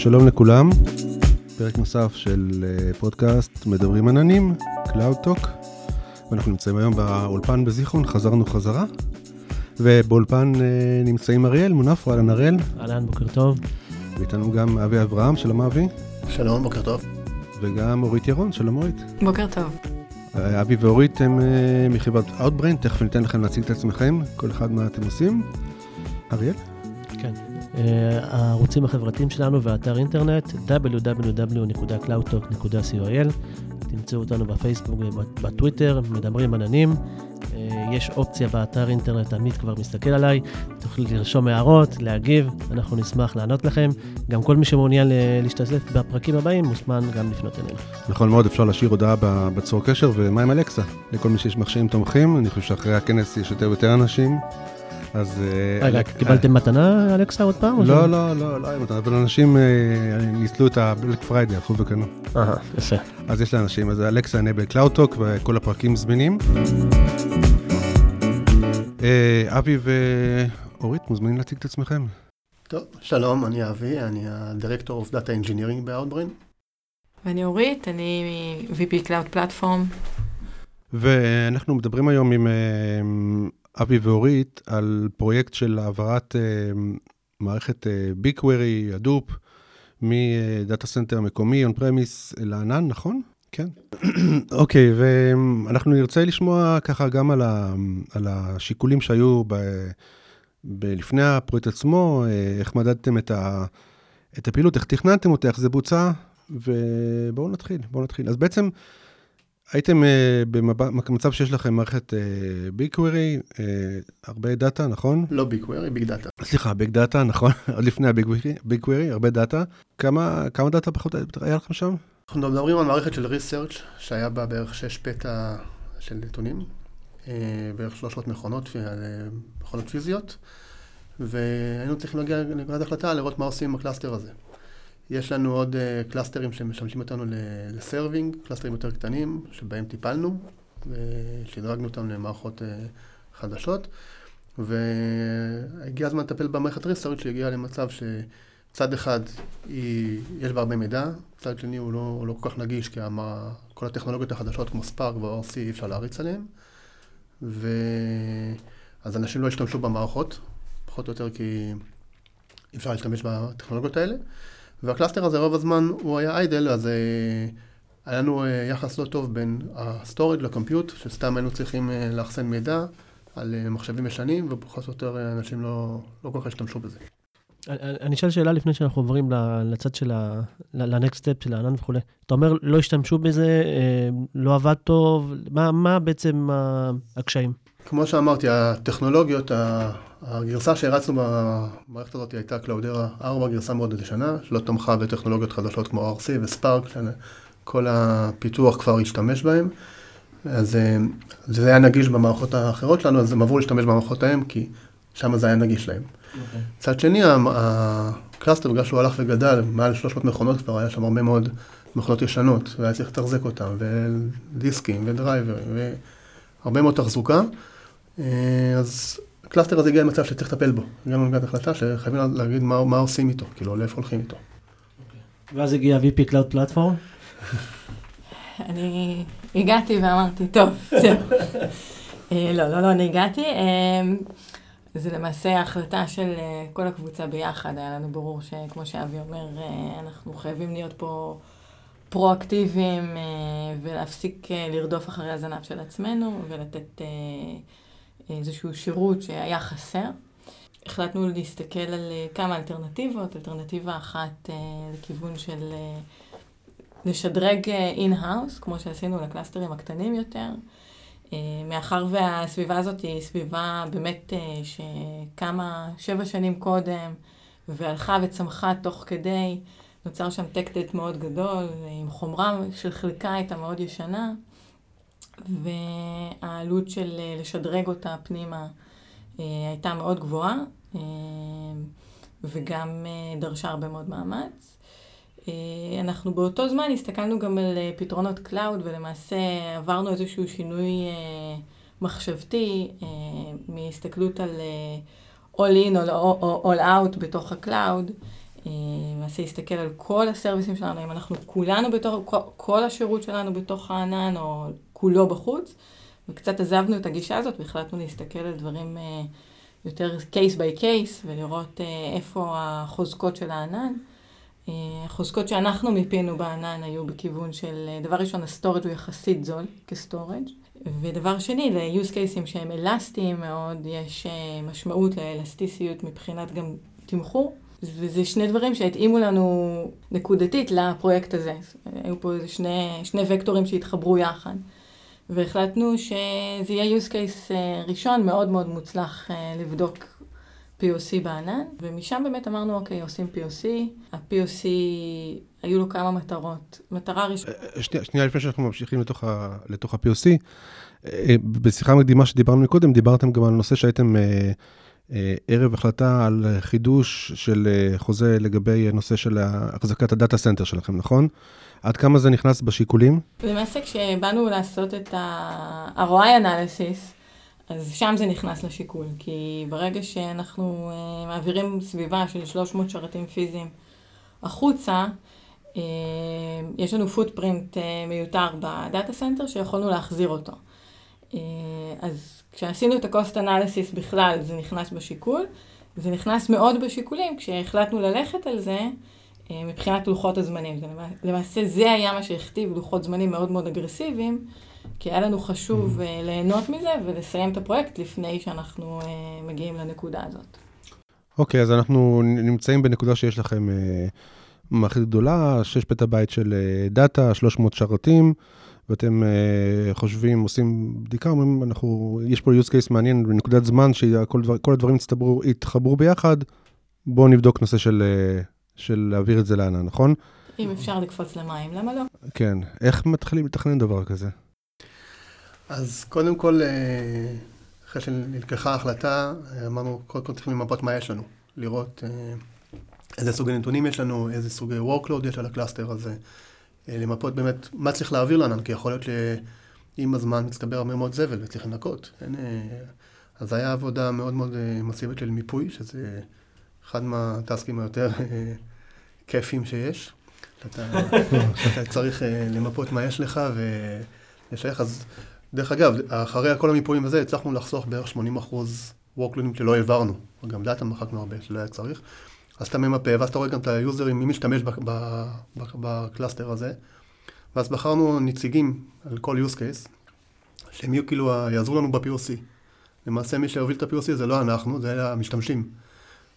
שלום לכולם, פרק נוסף של אה, פודקאסט מדברים עננים, Cloud Talk, ואנחנו נמצאים היום באולפן בזיכרון, חזרנו חזרה, ובאולפן אה, נמצאים אריאל מונפו, אהלן אריאל. אהלן, בוקר טוב. ואיתנו גם אבי אברהם, שלום אבי. שלום, בוקר טוב. וגם אורית ירון, שלום אורית. בוקר טוב. אה, אבי ואורית הם מחברת Outbrain, תכף ניתן לכם להציג את עצמכם, כל אחד מה אתם עושים. אריאל? כן. הערוצים החברתיים שלנו ואתר אינטרנט www.cloudtalk.coil תמצאו אותנו בפייסבוק ובטוויטר, מדברים עננים. יש אופציה באתר אינטרנט, עמית כבר מסתכל עליי, תוכלו לרשום הערות, להגיב, אנחנו נשמח לענות לכם. גם כל מי שמעוניין להשתתף בפרקים הבאים מוזמן גם לפנות אלינו. נכון מאוד, אפשר להשאיר הודעה בצור קשר, ומה עם אלקסה? לכל מי שיש מכשירים תומכים, אני חושב שאחרי הכנס יש יותר ויותר אנשים. אז... רגע, קיבלתם מתנה, Alexa, עוד פעם? לא, לא, לא, לא היה מתנה, אבל אנשים ניצלו את ה Black Friday, הלכו וקנו. אהה, יפה. אז יש לאנשים, אז Alexa enable CloudTalk וכל הפרקים זמינים. אבי ואורית, מוזמנים להציג את עצמכם. טוב, שלום, אני אבי, אני ה-Director of Data Engineering ב-Outbrain. ואני אורית, אני VP Cloud Platform. ואנחנו מדברים היום עם אבי ואורית על פרויקט של העברת uh, מערכת BigQuery, uh, Hadoop, מ data center מקומי, on premise, לענן, נכון? כן. אוקיי, okay, ואנחנו נרצה לשמוע ככה גם על, ה, על השיקולים שהיו ב, ב, לפני הפרויקט עצמו, איך מדדתם את, ה, את הפעילות, איך תכננתם אותה, איך זה בוצע, ובואו נתחיל, בואו נתחיל. אז בעצם, הייתם uh, במצב שיש לכם מערכת uh, query, uh, הרבה data, נכון? לא query, big data. סליחה, big data, נכון, עוד לפני query, הרבה data. כמה, כמה data פחות היה לכם שם? אנחנו מדברים על מערכת של research שהיה בה בערך 6 peta של נתונים, בערך 300 מכונות, מכונות פיזיות, והיינו צריכים להגיע לנקודת החלטה לראות מה עושים עם ה cluster הזה. יש לנו עוד uh, cluster ים שמשמשים אותנו ל serving, cluster ים יותר קטנים, שבהם טיפלנו, ושדרגנו אותם למערכות uh, חדשות. והגיע הזמן לטפל במערכת research שהגיעה למצב שצד אחד היא, יש בה הרבה מידע, צד שני הוא לא, הוא לא כל כך נגיש, כי המה, כל הטכנולוגיות החדשות כמו Spark ו-ORC אי אפשר להריץ עליהן. ואז אנשים לא השתמשו במערכות, פחות או יותר כי אי אפשר להשתמש בטכנולוגיות האלה. וה cluster הזה רוב הזמן הוא היה idle, אז אה, היה לנו אה, יחס לא טוב בין ה storage ל compute, שסתם היינו צריכים אה, לאחסן מידע על אה, מחשבים ישנים, ופחות או יותר אנשים לא, לא כל כך השתמשו בזה. אני אשאל שאלה לפני שאנחנו עוברים לצד של ה... ל next step של הענן וכולי. אתה אומר, לא השתמשו בזה, אה, לא עבד טוב, מה, מה בעצם הקשיים? כמו שאמרתי, הטכנולוגיות, הגרסה שהרצנו במערכת הזאת הייתה Cloudera 4, גרסה מאוד ישנה, שלא תמכה בטכנולוגיות חדשות כמו ORC ו Spark, שכל הפיתוח כבר השתמש בהם. אז זה היה נגיש במערכות האחרות שלנו, אז הם עברו להשתמש במערכות ההם, כי שם זה היה נגיש להם. Okay. צד שני, ה cluster, בגלל שהוא הלך וגדל, מעל 300 מכונות כבר, היה שם הרבה מאוד מכונות ישנות, והיה צריך לתחזק אותן, ודיסקים, ודרייברים, והרבה מאוד תחזוקה. אז ה cluster הזה הגיע למצב שצריך לטפל בו. הגענו לנקודת החלטה שחייבים להגיד מה, מה עושים איתו, כאילו, לאיפה הולכים איתו. Okay. ואז הגיע VP Cloud Platform? אני הגעתי ואמרתי, טוב, זהו. לא, לא, לא, אני הגעתי. זה למעשה החלטה של כל הקבוצה ביחד, היה לנו ברור שכמו שאבי אומר, אנחנו חייבים להיות פה פרואקטיביים ולהפסיק לרדוף אחרי הזנב של עצמנו ולתת איזשהו שירות שהיה חסר. החלטנו להסתכל על כמה אלטרנטיבות, אלטרנטיבה אחת לכיוון של לשדרג in-house, כמו שעשינו ל clusterים הקטנים יותר. מאחר והסביבה הזאת היא סביבה באמת שקמה שבע שנים קודם, והלכה וצמחה תוך כדי, נוצר שם tech debt מאוד גדול, עם חומרה של חלקה הייתה מאוד ישנה, והעלות של לשדרג אותה פנימה הייתה מאוד גבוהה, וגם דרשה הרבה מאוד מאמץ. אנחנו באותו זמן הסתכלנו גם על פתרונות cloud, ולמעשה עברנו איזשהו שינוי מחשבתי מהסתכלות על all in או all out בתוך ה cloud. למעשה יסתכל על כל ה serviceים שלנו, אם אנחנו כולנו בתוך, כל השירות שלנו בתוך הענן, או כולו בחוץ, וקצת עזבנו את הגישה הזאת והחלטנו להסתכל על דברים אה, יותר case by case, ולראות אה, איפה החוזקות של הענן. החוזקות שאנחנו מיפינו בענן היו בכיוון של, דבר ראשון, ה storage הוא יחסית זול כ storage, ודבר שני, ל-use cases שהם אלסטיים מאוד, יש משמעות לאלסטיסיות מבחינת גם תמחור. וזה שני דברים שהתאימו לנו נקודתית לפרויקט הזה. היו פה איזה שני, שני וקטורים שהתחברו יחד. והחלטנו שזה יהיה use case אה, ראשון מאוד מאוד מוצלח אה, לבדוק POC בענן, ומשם באמת אמרנו, אוקיי, עושים POC. ה-POC, היו לו כמה מטרות. מטרה ראשונה... אה, שנייה, שנייה לפני שאנחנו ממשיכים לתוך, ה, לתוך ה-POC, בשיחה מקדימה שדיברנו קודם, דיברתם גם על נושא שהייתם... ערב החלטה על חידוש של חוזה לגבי נושא של החזקת ה data center שלכם, נכון? עד כמה זה נכנס בשיקולים? למעשה כשבאנו לעשות את ה-ROI analysis, אז שם זה נכנס לשיקול, כי ברגע שאנחנו uh, מעבירים סביבה של 300 שרתים פיזיים החוצה, uh, יש לנו footprint uh, מיותר ב data center שיכולנו להחזיר אותו. אז כשעשינו את ה-cost analysis בכלל, זה נכנס בשיקול. זה נכנס מאוד בשיקולים כשהחלטנו ללכת על זה אה, מבחינת לוחות הזמנים. למעשה זה היה מה שהכתיב לוחות זמנים מאוד מאוד אגרסיביים, כי היה לנו חשוב mm-hmm. אה, ליהנות מזה ולסיים את הפרויקט לפני שאנחנו אה, מגיעים לנקודה הזאת. אוקיי, okay, אז אנחנו נמצאים בנקודה שיש לכם מערכת גדולה, 6 פטאבייט של data, 300 שרתים. ואתם uh, חושבים, עושים בדיקה, אומרים, אנחנו, יש פה use case מעניין בנקודת זמן שכל דבר, הדברים יצטברו, יתחברו ביחד, בואו נבדוק נושא של, uh, של להעביר את זה לענן, נכון? אם אפשר לקפוץ למים, למה לא? כן. איך מתחילים לתכנן דבר כזה? אז קודם כל, אה, אחרי שנלקחה ההחלטה, אמרנו, קודם כל צריכים למפות מה יש לנו. לראות איזה סוגי נתונים יש לנו, איזה סוגי workload יש על ה cluster הזה. אה, למפות באמת מה צריך להעביר לענן, כי יכול להיות שעם הזמן מצטבר הרבה מאוד זבל וצריך לנקות. אין, אה, אז היה עבודה מאוד מאוד אה, מסיבית של מיפוי, שזה אחד מה taskים היותר כיפים שיש. אתה, אתה צריך למפות מה יש לך ולשייך. אז דרך אגב, אחרי כל המיפויים הזה, הצלחנו לחסוך בערך 80 אחוז workloadים שלא העברנו. גם data מחקנו הרבה שלא היה צריך. אז אתה ממפה, ואז אתה רואה גם את ה userים, מי משתמש ב cluster הזה. ואז בחרנו נציגים על כל use case, שהם יהיו כאילו, יעזרו לנו ב-POC. למעשה מי שהוביל את ה-POC זה לא אנחנו, זה המשתמשים.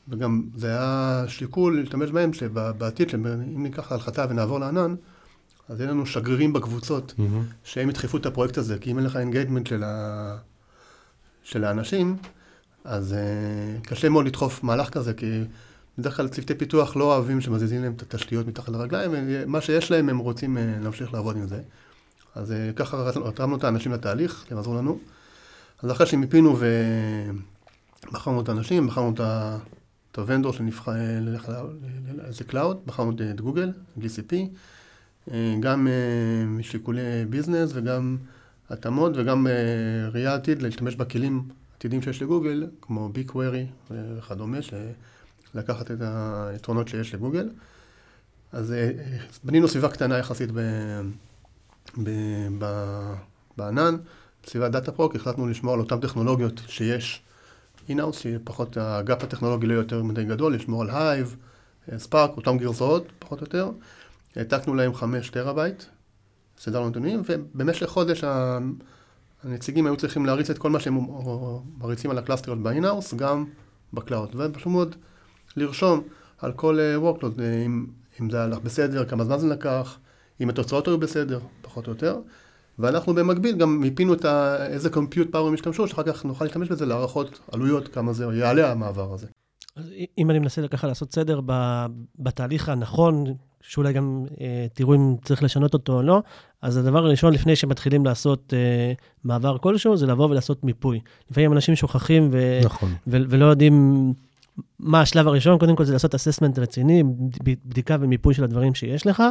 וגם זה היה שיקול להשתמש בהם, שבעתיד, אם ניקח החלטה ונעבור לענן, אז יהיה לנו שגרירים בקבוצות, mm-hmm. שהם ידחפו את הפרויקט הזה, כי אם אין לך engagement של, ה... של האנשים, אז uh, קשה מאוד לדחוף מהלך כזה, כי בדרך כלל צוותי פיתוח לא אוהבים שמזיזים להם את התשתיות מתחת לרגליים, ומה שיש להם הם רוצים אה, להמשיך לעבוד עם זה. אז אה, ככה רתמנו את האנשים לתהליך, הם עזרו לנו. אז אחרי שמיפינו ובחרנו את האנשים, בחרנו את ה vendor שנבחר לאיזה cloud, בחרנו את גוגל, GCP, אה, גם משיקולי business וגם התאמות וגם ראייה עתיד להשתמש בכלים עתידים שיש לגוגל, כמו BigQuery וכדומה, לקחת את היתרונות שיש לגוגל. אז אה, בנינו סביבה קטנה יחסית ב, ב, ב, בענן, סביבת Dataproc, החלטנו לשמור על אותן טכנולוגיות שיש in-house, שפחות, ה gap הטכנולוגי לא יותר מדי גדול, לשמור על Hive, Spark, אותן גרסאות, פחות או יותר. העתקנו להם חמש terabyte, סידרנו נתונים, ובמשך חודש הנציגים היו צריכים להריץ את כל מה שהם מריצים על ה cluster היות ב in-house, גם ב cloud. ופשוט מאוד לרשום על כל uh, workload, אה, אם, אם זה הלך בסדר, כמה זמן זה לקח, אם התוצאות היו בסדר, פחות או יותר. ואנחנו במקביל גם מיפינו את ה, איזה compute power הם השתמשו, שאחר כך נוכל להשתמש בזה להערכות עלויות, כמה זה יעלה המעבר הזה. אז אם אני מנסה ככה לעשות סדר בתהליך הנכון, שאולי גם אה, תראו אם צריך לשנות אותו או לא, אז הדבר הראשון לפני שמתחילים לעשות אה, מעבר כלשהו, זה לבוא ולעשות מיפוי. לפעמים אנשים שוכחים ו- נכון. ו- ולא יודעים מה השלב הראשון? קודם כל זה לעשות אססמנט רציני, בדיקה ומיפוי של הדברים שיש לך.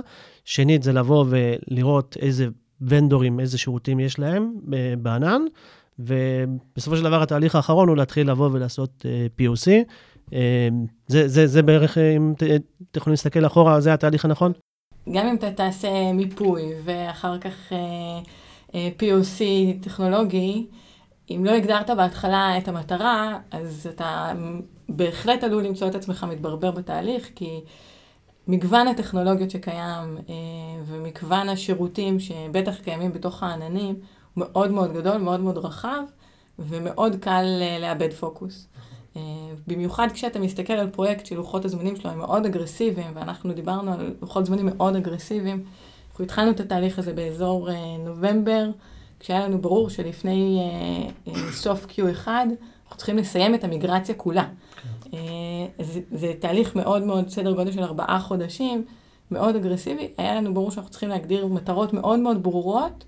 שנית, זה לבוא ולראות איזה ונדורים, איזה שירותים יש להם בענן. ובסופו של דבר התהליך האחרון הוא להתחיל לבוא ולעשות uh, POC. זה, זה, זה בערך, אם אתם יכולים להסתכל אחורה, זה התהליך הנכון? גם אם אתה תעשה מיפוי ואחר כך POC טכנולוגי, אם לא הגדרת בהתחלה את המטרה, אז אתה בהחלט עלול למצוא את עצמך מתברבר בתהליך, כי מגוון הטכנולוגיות שקיים אה, ומגוון השירותים שבטח קיימים בתוך העננים, הוא מאוד מאוד גדול, מאוד מאוד רחב, ומאוד קל אה, לאבד פוקוס. אה, במיוחד כשאתה מסתכל על פרויקט שלוחות הזמנים שלו הם מאוד אגרסיביים, ואנחנו דיברנו על לוחות זמנים מאוד אגרסיביים. אנחנו התחלנו את התהליך הזה באזור נובמבר, כשהיה לנו ברור שלפני סוף Q1, אנחנו צריכים לסיים את המיגרציה כולה. כן. זה, זה תהליך מאוד מאוד, סדר גודל של ארבעה חודשים, מאוד אגרסיבי. היה לנו ברור שאנחנו צריכים להגדיר מטרות מאוד מאוד ברורות.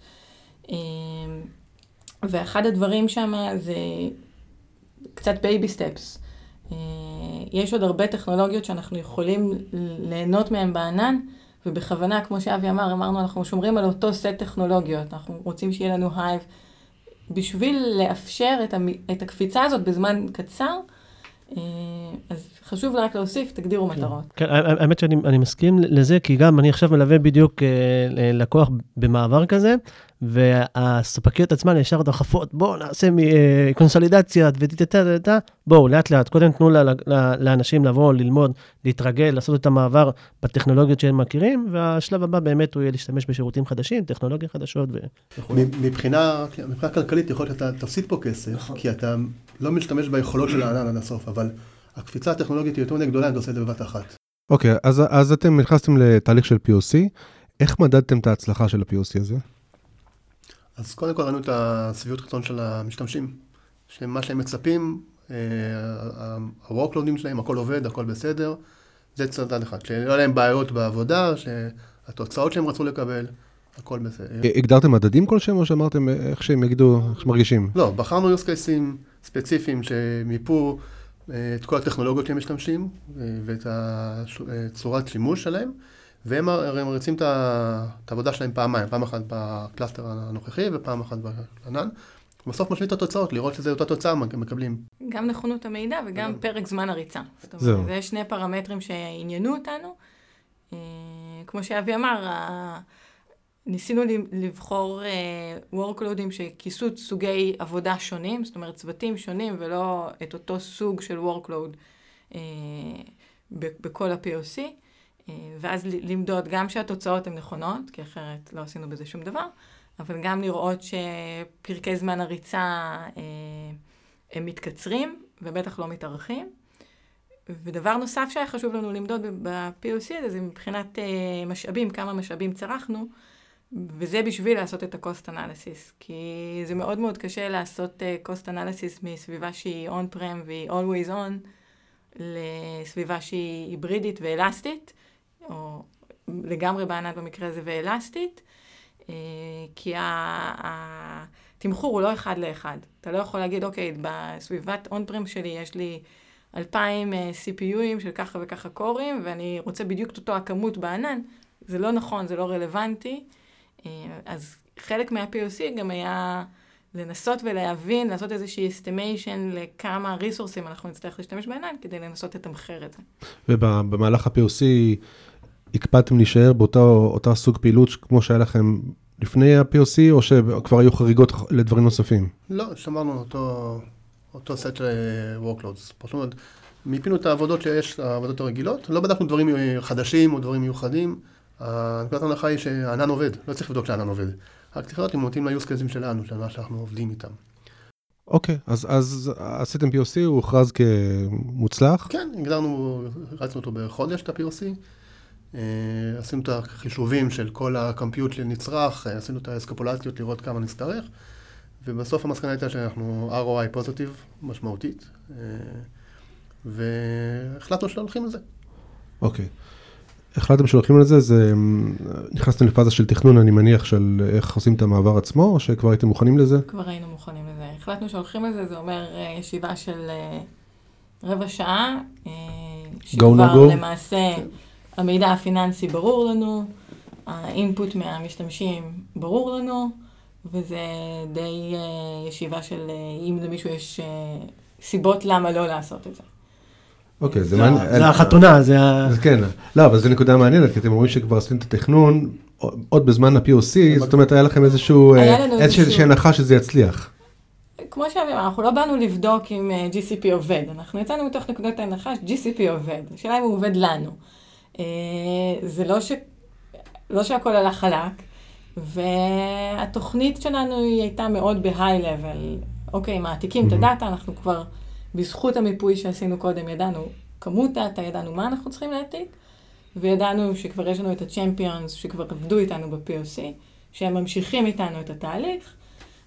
ואחד הדברים שם זה קצת baby steps. יש עוד הרבה טכנולוגיות שאנחנו יכולים ליהנות מהן בענן, ובכוונה, כמו שאבי אמר, אמרנו, אנחנו שומרים על אותו סט טכנולוגיות. אנחנו רוצים שיהיה לנו Hive. בשביל לאפשר את, המ... את הקפיצה הזאת בזמן קצר, אה, אז חשוב רק להוסיף, תגדירו כן. מטרות. כן, האמת שאני מסכים לזה, כי גם אני עכשיו מלווה בדיוק אה, לקוח במעבר כזה, והספקיות עצמן ישר דחפות, בואו נעשה קונסולידציה, וטטטטטה, בואו, לאט לאט, קודם תנו לאנשים לבוא, ללמוד, להתרגל, לעשות את המעבר בטכנולוגיות שהם מכירים, והשלב הבא באמת הוא יהיה להשתמש בשירותים חדשים, טכנולוגיה חדשות וכו'. מבחינה כלכלית יכול להיות שאתה תפסיד פה כסף, נכון. כי אתה לא משתמש ביכולות של הענן עד הסוף, אבל הקפיצה הטכנולוגית היא יותר מדי גדולה אם אתה עושה את זה בבת אחת. אוקיי, אז, אז אתם נכנסתם לתהליך של POC, איך מדדתם את ההצלחה של ה-POC הזה? אז קודם כל ראינו את השביעות רצון של המשתמשים, שמה שהם מצפים, אה, ה-workloadים שלהם, הכל עובד, הכל בסדר, זה צדד אחד, שלא היה להם בעיות בעבודה, שהתוצאות שהם רצו לקבל, הכל בסדר. הגדרתם מדדים כלשהם, או שאמרתם איך שהם יגידו, איך שמרגישים? לא, בחרנו use cases ספציפיים שמיפו אה, את כל הטכנולוגיות שהם משתמשים, אה, ואת הצורת שימוש שלהם. והם הרי מריצים את העבודה שלהם פעמיים, פעם אחת ב cluster הנוכחי ופעם אחת בענן. בסוף משווים את התוצאות, לראות שזה אותה תוצאה מקבלים. גם נכונות המידע וגם גם. פרק זמן הריצה. זהו. זה שני פרמטרים שעניינו אותנו. אה, כמו שאבי אמר, ניסינו לבחור uh, workload ים שכיסו סוגי עבודה שונים, זאת אומרת צוותים שונים ולא את אותו סוג של workload uh, בכל ה-POC. אה, ואז למדוד גם שהתוצאות הן נכונות, כי אחרת לא עשינו בזה שום דבר, אבל גם לראות שפרקי זמן הריצה אה, הם מתקצרים, ובטח לא מתארכים. ודבר נוסף שהיה חשוב לנו למדוד ב-POC הזה, זה מבחינת אה, משאבים, כמה משאבים צרכנו, וזה בשביל לעשות את ה-cost analysis, כי זה מאוד מאוד קשה לעשות cost analysis מסביבה שהיא on-prem והיא always on, לסביבה שהיא היברידית ואלסטית. או לגמרי בענן במקרה הזה ואלסטית, אה, כי התמחור הוא לא אחד לאחד. אתה לא יכול להגיד, אוקיי, בסביבת on-prem שלי יש לי 2,000 אה, CPU ים של ככה וככה core ים, ואני רוצה בדיוק את אותו הכמות בענן. זה לא נכון, זה לא רלוונטי. אה, אז חלק מה-POC גם היה לנסות ולהבין, לעשות איזושהי estimation לכמה resource ים אנחנו נצטרך להשתמש בענן, כדי לנסות לתמחר את זה. ובמהלך ה-POC, הקפדתם להישאר באותה סוג פעילות כמו שהיה לכם לפני ה-POC, או שכבר היו חריגות לדברים נוספים? לא, שמרנו אותו, אותו סט של workloads. פשוט מיפינו את העבודות שיש, העבודות הרגילות, לא בדקנו דברים חדשים או דברים מיוחדים. הנקודת ההנחה היא שהענן עובד, לא צריך לבדוק שהענן עובד. רק צריך לראות אם מתאים ל-use cases שלנו, של מה שאנחנו עובדים איתם. אוקיי, okay, אז, אז עשיתם POC, הוא הוכרז כמוצלח? כן, הגדרנו, רצנו אותו בחודש, את ה-POC. אה, עשינו את החישובים של כל הקמפיוט שנצרך, אה, עשינו את האסקפולציות לראות כמה נצטרך, ובסוף המסקנה הייתה שאנחנו ROI פוזיטיב משמעותית, אה, והחלטנו שהולכים לזה. אוקיי. החלטתם שהולכים לזה, זה נכנסתם לפאזה של תכנון, אני מניח, של איך עושים את המעבר עצמו, או שכבר הייתם מוכנים לזה? כבר היינו מוכנים לזה. החלטנו שהולכים לזה, זה אומר ישיבה של רבע שעה, שכבר למעשה... כן. המידע הפיננסי ברור לנו, האינפוט מהמשתמשים ברור לנו, וזה די uh, ישיבה של uh, אם למישהו יש uh, סיבות למה לא לעשות את זה. אוקיי, זה זה מעניין. זה החתונה, זה ה... אז כן, לא, אבל זו נקודה מעניינת, כי אתם אומרים שכבר עשיתם את התכנון עוד בזמן ה-POC, זאת אומרת, היה לכם איזשהו, אה, איזושהי הנחה שזה יצליח. כמו אמר, אנחנו לא באנו לבדוק אם אה, GCP עובד, אנחנו יצאנו מתוך נקודת ההנחה ש-GCP עובד, השאלה אם הוא עובד לנו. אה, זה לא, ש... לא שהכל הלך חלק, והתוכנית שלנו היא הייתה מאוד level. אוקיי, מעתיקים את הדאטה, אנחנו כבר, בזכות המיפוי שעשינו קודם, ידענו כמות דאטה, ידענו מה אנחנו צריכים להעתיק, וידענו שכבר יש לנו את ה-champions שכבר עבדו איתנו ב-POC, שהם ממשיכים איתנו את התהליך.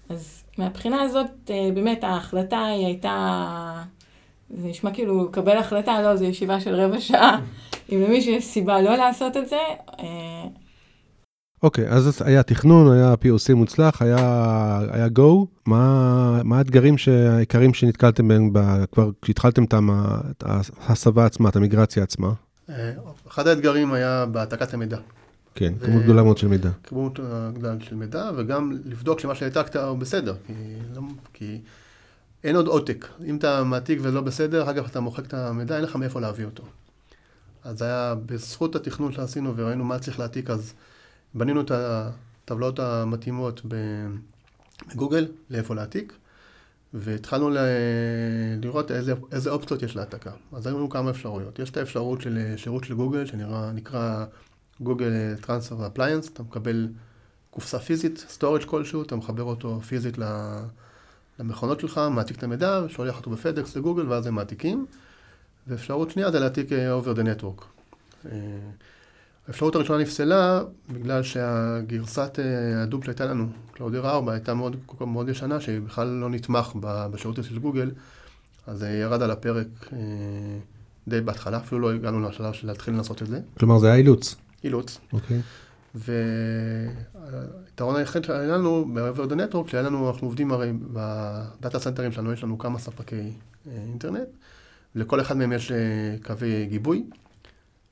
אז מהבחינה הזאת, אה, באמת ההחלטה היא הייתה, זה נשמע כאילו לקבל החלטה, לא, זו ישיבה של רבע שעה. אם למישהו יש סיבה לא לעשות את זה, אה, אוקיי, אז היה תכנון, היה POC מוצלח, היה, היה Go. מה, מה האתגרים העיקריים שנתקלתם בהם כבר כשהתחלתם את ההסבה עצמה, את המיגרציה עצמה? אה, אחד האתגרים היה בהעתקת המידע. כן, ו- כמות גדולה מאוד של מידע. כמות אה, גדולה של מידע, וגם לבדוק שמה שהעתקת הוא בסדר, כי, לא, כי אין עוד עותק. אם אתה מעתיק ולא בסדר, אחר כך אתה מוחק את המידע, אין לך מאיפה להביא אותו. אז היה בזכות התכנון שעשינו וראינו מה צריך להעתיק, אז בנינו את הטבלאות המתאימות בגוגל, לאיפה להעתיק, והתחלנו ל- לראות איזה, איזה אופציות יש להעתקה. אז היו לנו כמה אפשרויות. יש את האפשרות של שירות של גוגל, שנקרא Google Transfer Appliance, אתה מקבל קופסה פיזית, storage כלשהו, אתה מחבר אותו פיזית למכונות שלך, מעתיק את המידע, שולח אותו ב FedEx לגוגל, ואז הם מעתיקים. ואפשרות שנייה זה להעתיק אה, over the network. אה, האפשרות הראשונה נפסלה בגלל שהגרסת אה, Hadoop שהייתה לנו, Cloudera 4, הייתה מאוד, מאוד ישנה, שבכלל לא נתמך בשירות של גוגל, אז זה ירד על הפרק די בהתחלה, אפילו לא הגענו לשלב של להתחיל לנסות את זה. כלומר, זה היה אילוץ. אילוץ. אוקיי. והיתרון היחיד שהיה לנו ב-over the network, שהיה לנו, אנחנו עובדים הרי ב data center ים שלנו, יש לנו כמה ספקי אינטרנט, ולכל אחד מהם יש אה, קווי גיבוי,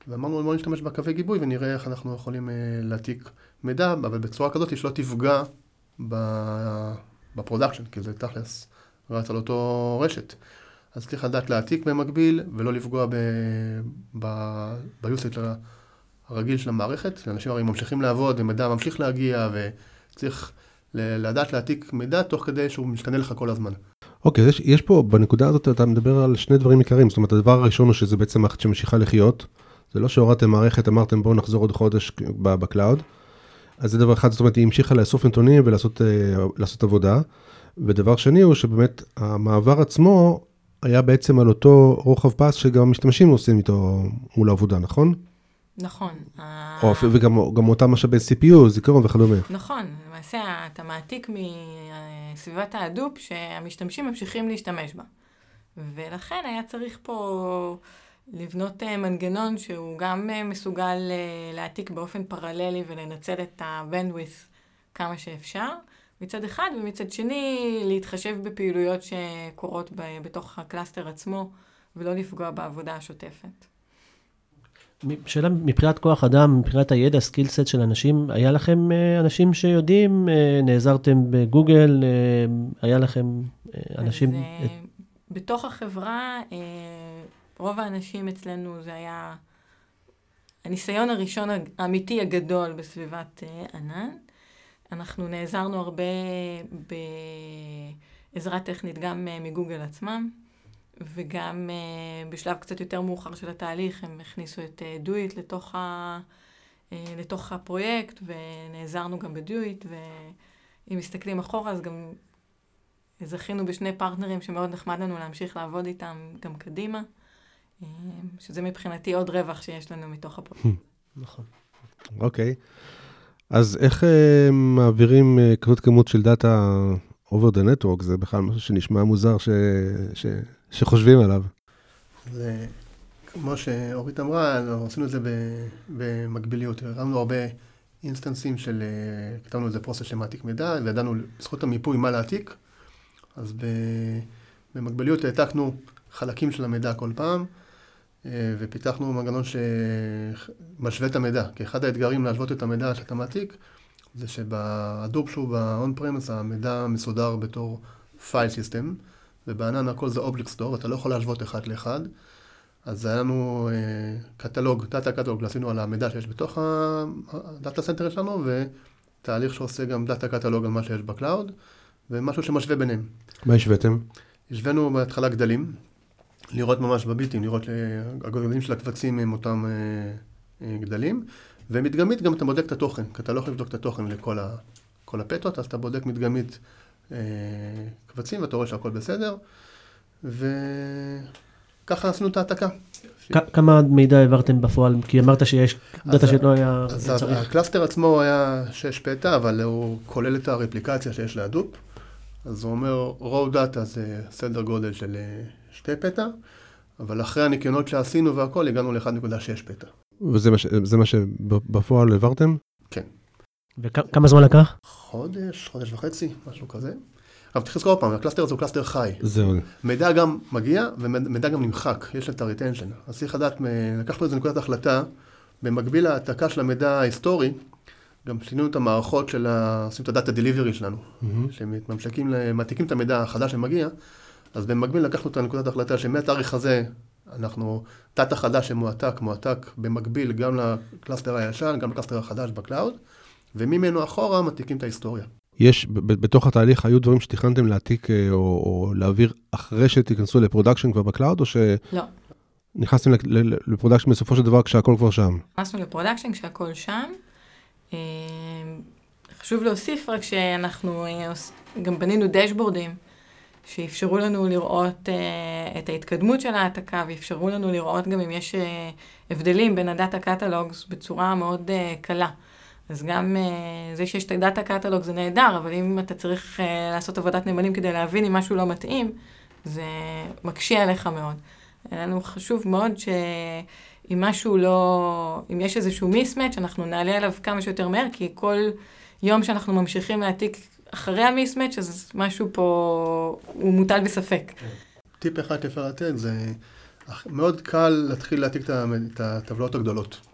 ואמרנו בואו נשתמש בקווי גיבוי ונראה איך אנחנו יכולים אה, להעתיק מידע, אבל בצורה כזאת שלא תפגע ב production, כי זה תכלס רץ על אותו רשת. אז צריך לדעת להעתיק במקביל, ולא לפגוע ביוסט הרגיל של המערכת. אנשים הרי ממשיכים לעבוד, ומידע ממשיך להגיע, וצריך לדעת להעתיק מידע תוך כדי שהוא משתנה לך כל הזמן. אוקיי, יש, יש פה, בנקודה הזאת אתה מדבר על שני דברים עיקריים. זאת אומרת, הדבר הראשון הוא שזה בעצם מערכת שממשיכה לחיות. זה לא שהורדתם מערכת, אמרתם בואו נחזור עוד חודש ב cloud. אז זה דבר אחד, זאת אומרת, היא המשיכה לאסוף נתונים ולעשות אה, לעשות עבודה. ודבר שני הוא שבאמת המעבר עצמו היה בעצם על אותו רוחב פס שגם המשתמשים עושים איתו מול העבודה, נכון? נכון. או אפילו וגם גם אותם משאבי CPU, זיכרון וכדומה. נכון, למעשה אתה מעתיק מסביבת ה Hadoop שהמשתמשים ממשיכים להשתמש בה. ולכן היה צריך פה לבנות אה, מנגנון שהוא גם אה, מסוגל אה, להעתיק באופן פרללי ולנצל את ה-bandwidth כמה שאפשר, מצד אחד, ומצד שני להתחשב בפעילויות שקורות ב- בתוך ה cluster עצמו, ולא לפגוע בעבודה השוטפת. שאלה מבחינת כוח אדם, מבחינת הידע, skill set של אנשים, היה לכם אה, אנשים שיודעים, אה, נעזרתם בגוגל, אה, היה לכם אנשים... אז, אה, בתוך החברה, רוב האנשים אצלנו זה היה הניסיון הראשון האמיתי הגדול בסביבת ענן. אנחנו נעזרנו הרבה בעזרה טכנית גם מגוגל עצמם, וגם אה, בשלב קצת יותר מאוחר של התהליך הם הכניסו את אה, דויט לתוך, ה, אה, לתוך הפרויקט, ונעזרנו גם בדויט, ואם מסתכלים אחורה אז גם זכינו בשני פרטנרים שמאוד נחמד לנו להמשיך לעבוד איתם גם קדימה, אה, שזה מבחינתי עוד רווח שיש לנו מתוך הפרויקט. נכון. אוקיי. אז איך אה, מעבירים אה, כזאת כמות של data over the network? זה בכלל משהו שנשמע מוזר ש, ש, שחושבים עליו. זה, כמו שאורית אמרה, אנחנו עשינו את זה במקביליות. הרמנו הרבה instance ים של, אה, כתבנו איזה process של מעתיק מידע, וידענו בזכות המיפוי מה להעתיק. אז במקביליות העתקנו חלקים של המידע כל פעם, אה, ופיתחנו מנגנון שמשווה את המידע. כי אחד האתגרים להשוות את המידע שאתה מעתיק, זה שב Hadoop שהוא ב-on premise המידע מסודר בתור file system, ובענן הכל זה object store, ואתה לא יכול להשוות אחד לאחד. אז היה לנו אה, קטלוג, data catalog, עשינו על המידע שיש בתוך ה data center שלנו, ותהליך שעושה גם data catalog על מה שיש ב cloud, ומשהו שמשווה ביניהם. מה השוויתם? השווינו בהתחלה גדלים, לראות ממש בביטים, לראות הגודלים של הקבצים עם אותם גדלים, ומדגמית גם אתה בודק את התוכן, כי אתה לא יכול לבדוק את התוכן לכל ה, כל הפטות, אז אתה בודק מדגמית אה, קבצים ואתה רואה שהכל בסדר, וככה עשינו את ההעתקה. כמה מידע העברתם בפועל? כי אמרת שיש דאטה שלא היה אז צריך. ה cluster עצמו היה 6 peta, אבל הוא כולל את הרפליקציה שיש ל Hadoop. אז הוא אומר, raw data זה סדר גודל של 2 אה, peta, אבל אחרי הניקיונות שעשינו והכל, הגענו ל-1.6 peta. וזה מה שבפועל העברתם? וכמה זמן לקח? חודש, חודש וחצי, משהו כזה. אבל צריך לזכור עוד פעם, ה cluster הזה הוא cluster חי. זהו. מידע גם מגיע ומידע גם נמחק, יש את ה- retention. אז צריך לדעת, לקחנו איזה נקודת החלטה, במקביל להעתקה של המידע ההיסטורי, גם שינינו את המערכות של ה... עושים את ה data delivery שלנו, mm-hmm. שממשיכים, מעתיקים את המידע החדש שמגיע, אז במקביל לקחנו את הנקודת ההחלטה שמהתאריך הזה אנחנו, data חדש שמועתק, מועתק במקביל גם ל cluster הישן, גם ל cluster החדש ב cloud, וממנו אחורה מעתיקים את ההיסטוריה. יש, בתוך התהליך היו דברים שתכננתם להעתיק אה, או, או להעביר אחרי שתיכנסו ל production כבר ב cloud, או ש... לא. נכנסתם ל production בסופו של דבר כשהכל כבר שם? נכנסנו ל production כשהכל שם. אה, חשוב להוסיף רק שאנחנו אה, גם בנינו דשבורדים. שאפשרו לנו לראות אה, את ההתקדמות של ההעתקה, ואפשרו לנו לראות גם אם יש אה, הבדלים בין ה data catalogs בצורה מאוד אה, קלה. אז גם אה, זה שיש את ה data catalog זה נהדר, אבל אם אתה צריך אה, לעשות עבודת נמלים כדי להבין אם משהו לא מתאים, זה מקשה עליך מאוד. לנו חשוב מאוד שאם משהו לא, אם יש איזשהו מיסמץ', אנחנו נעלה עליו כמה שיותר מהר, כי כל יום שאנחנו ממשיכים להעתיק אחרי המיסמץ', אז משהו פה הוא מוטל בספק. טיפ אחד שאפשר לתת זה, מאוד קל להתחיל להעתיק את הטבלאות הגדולות.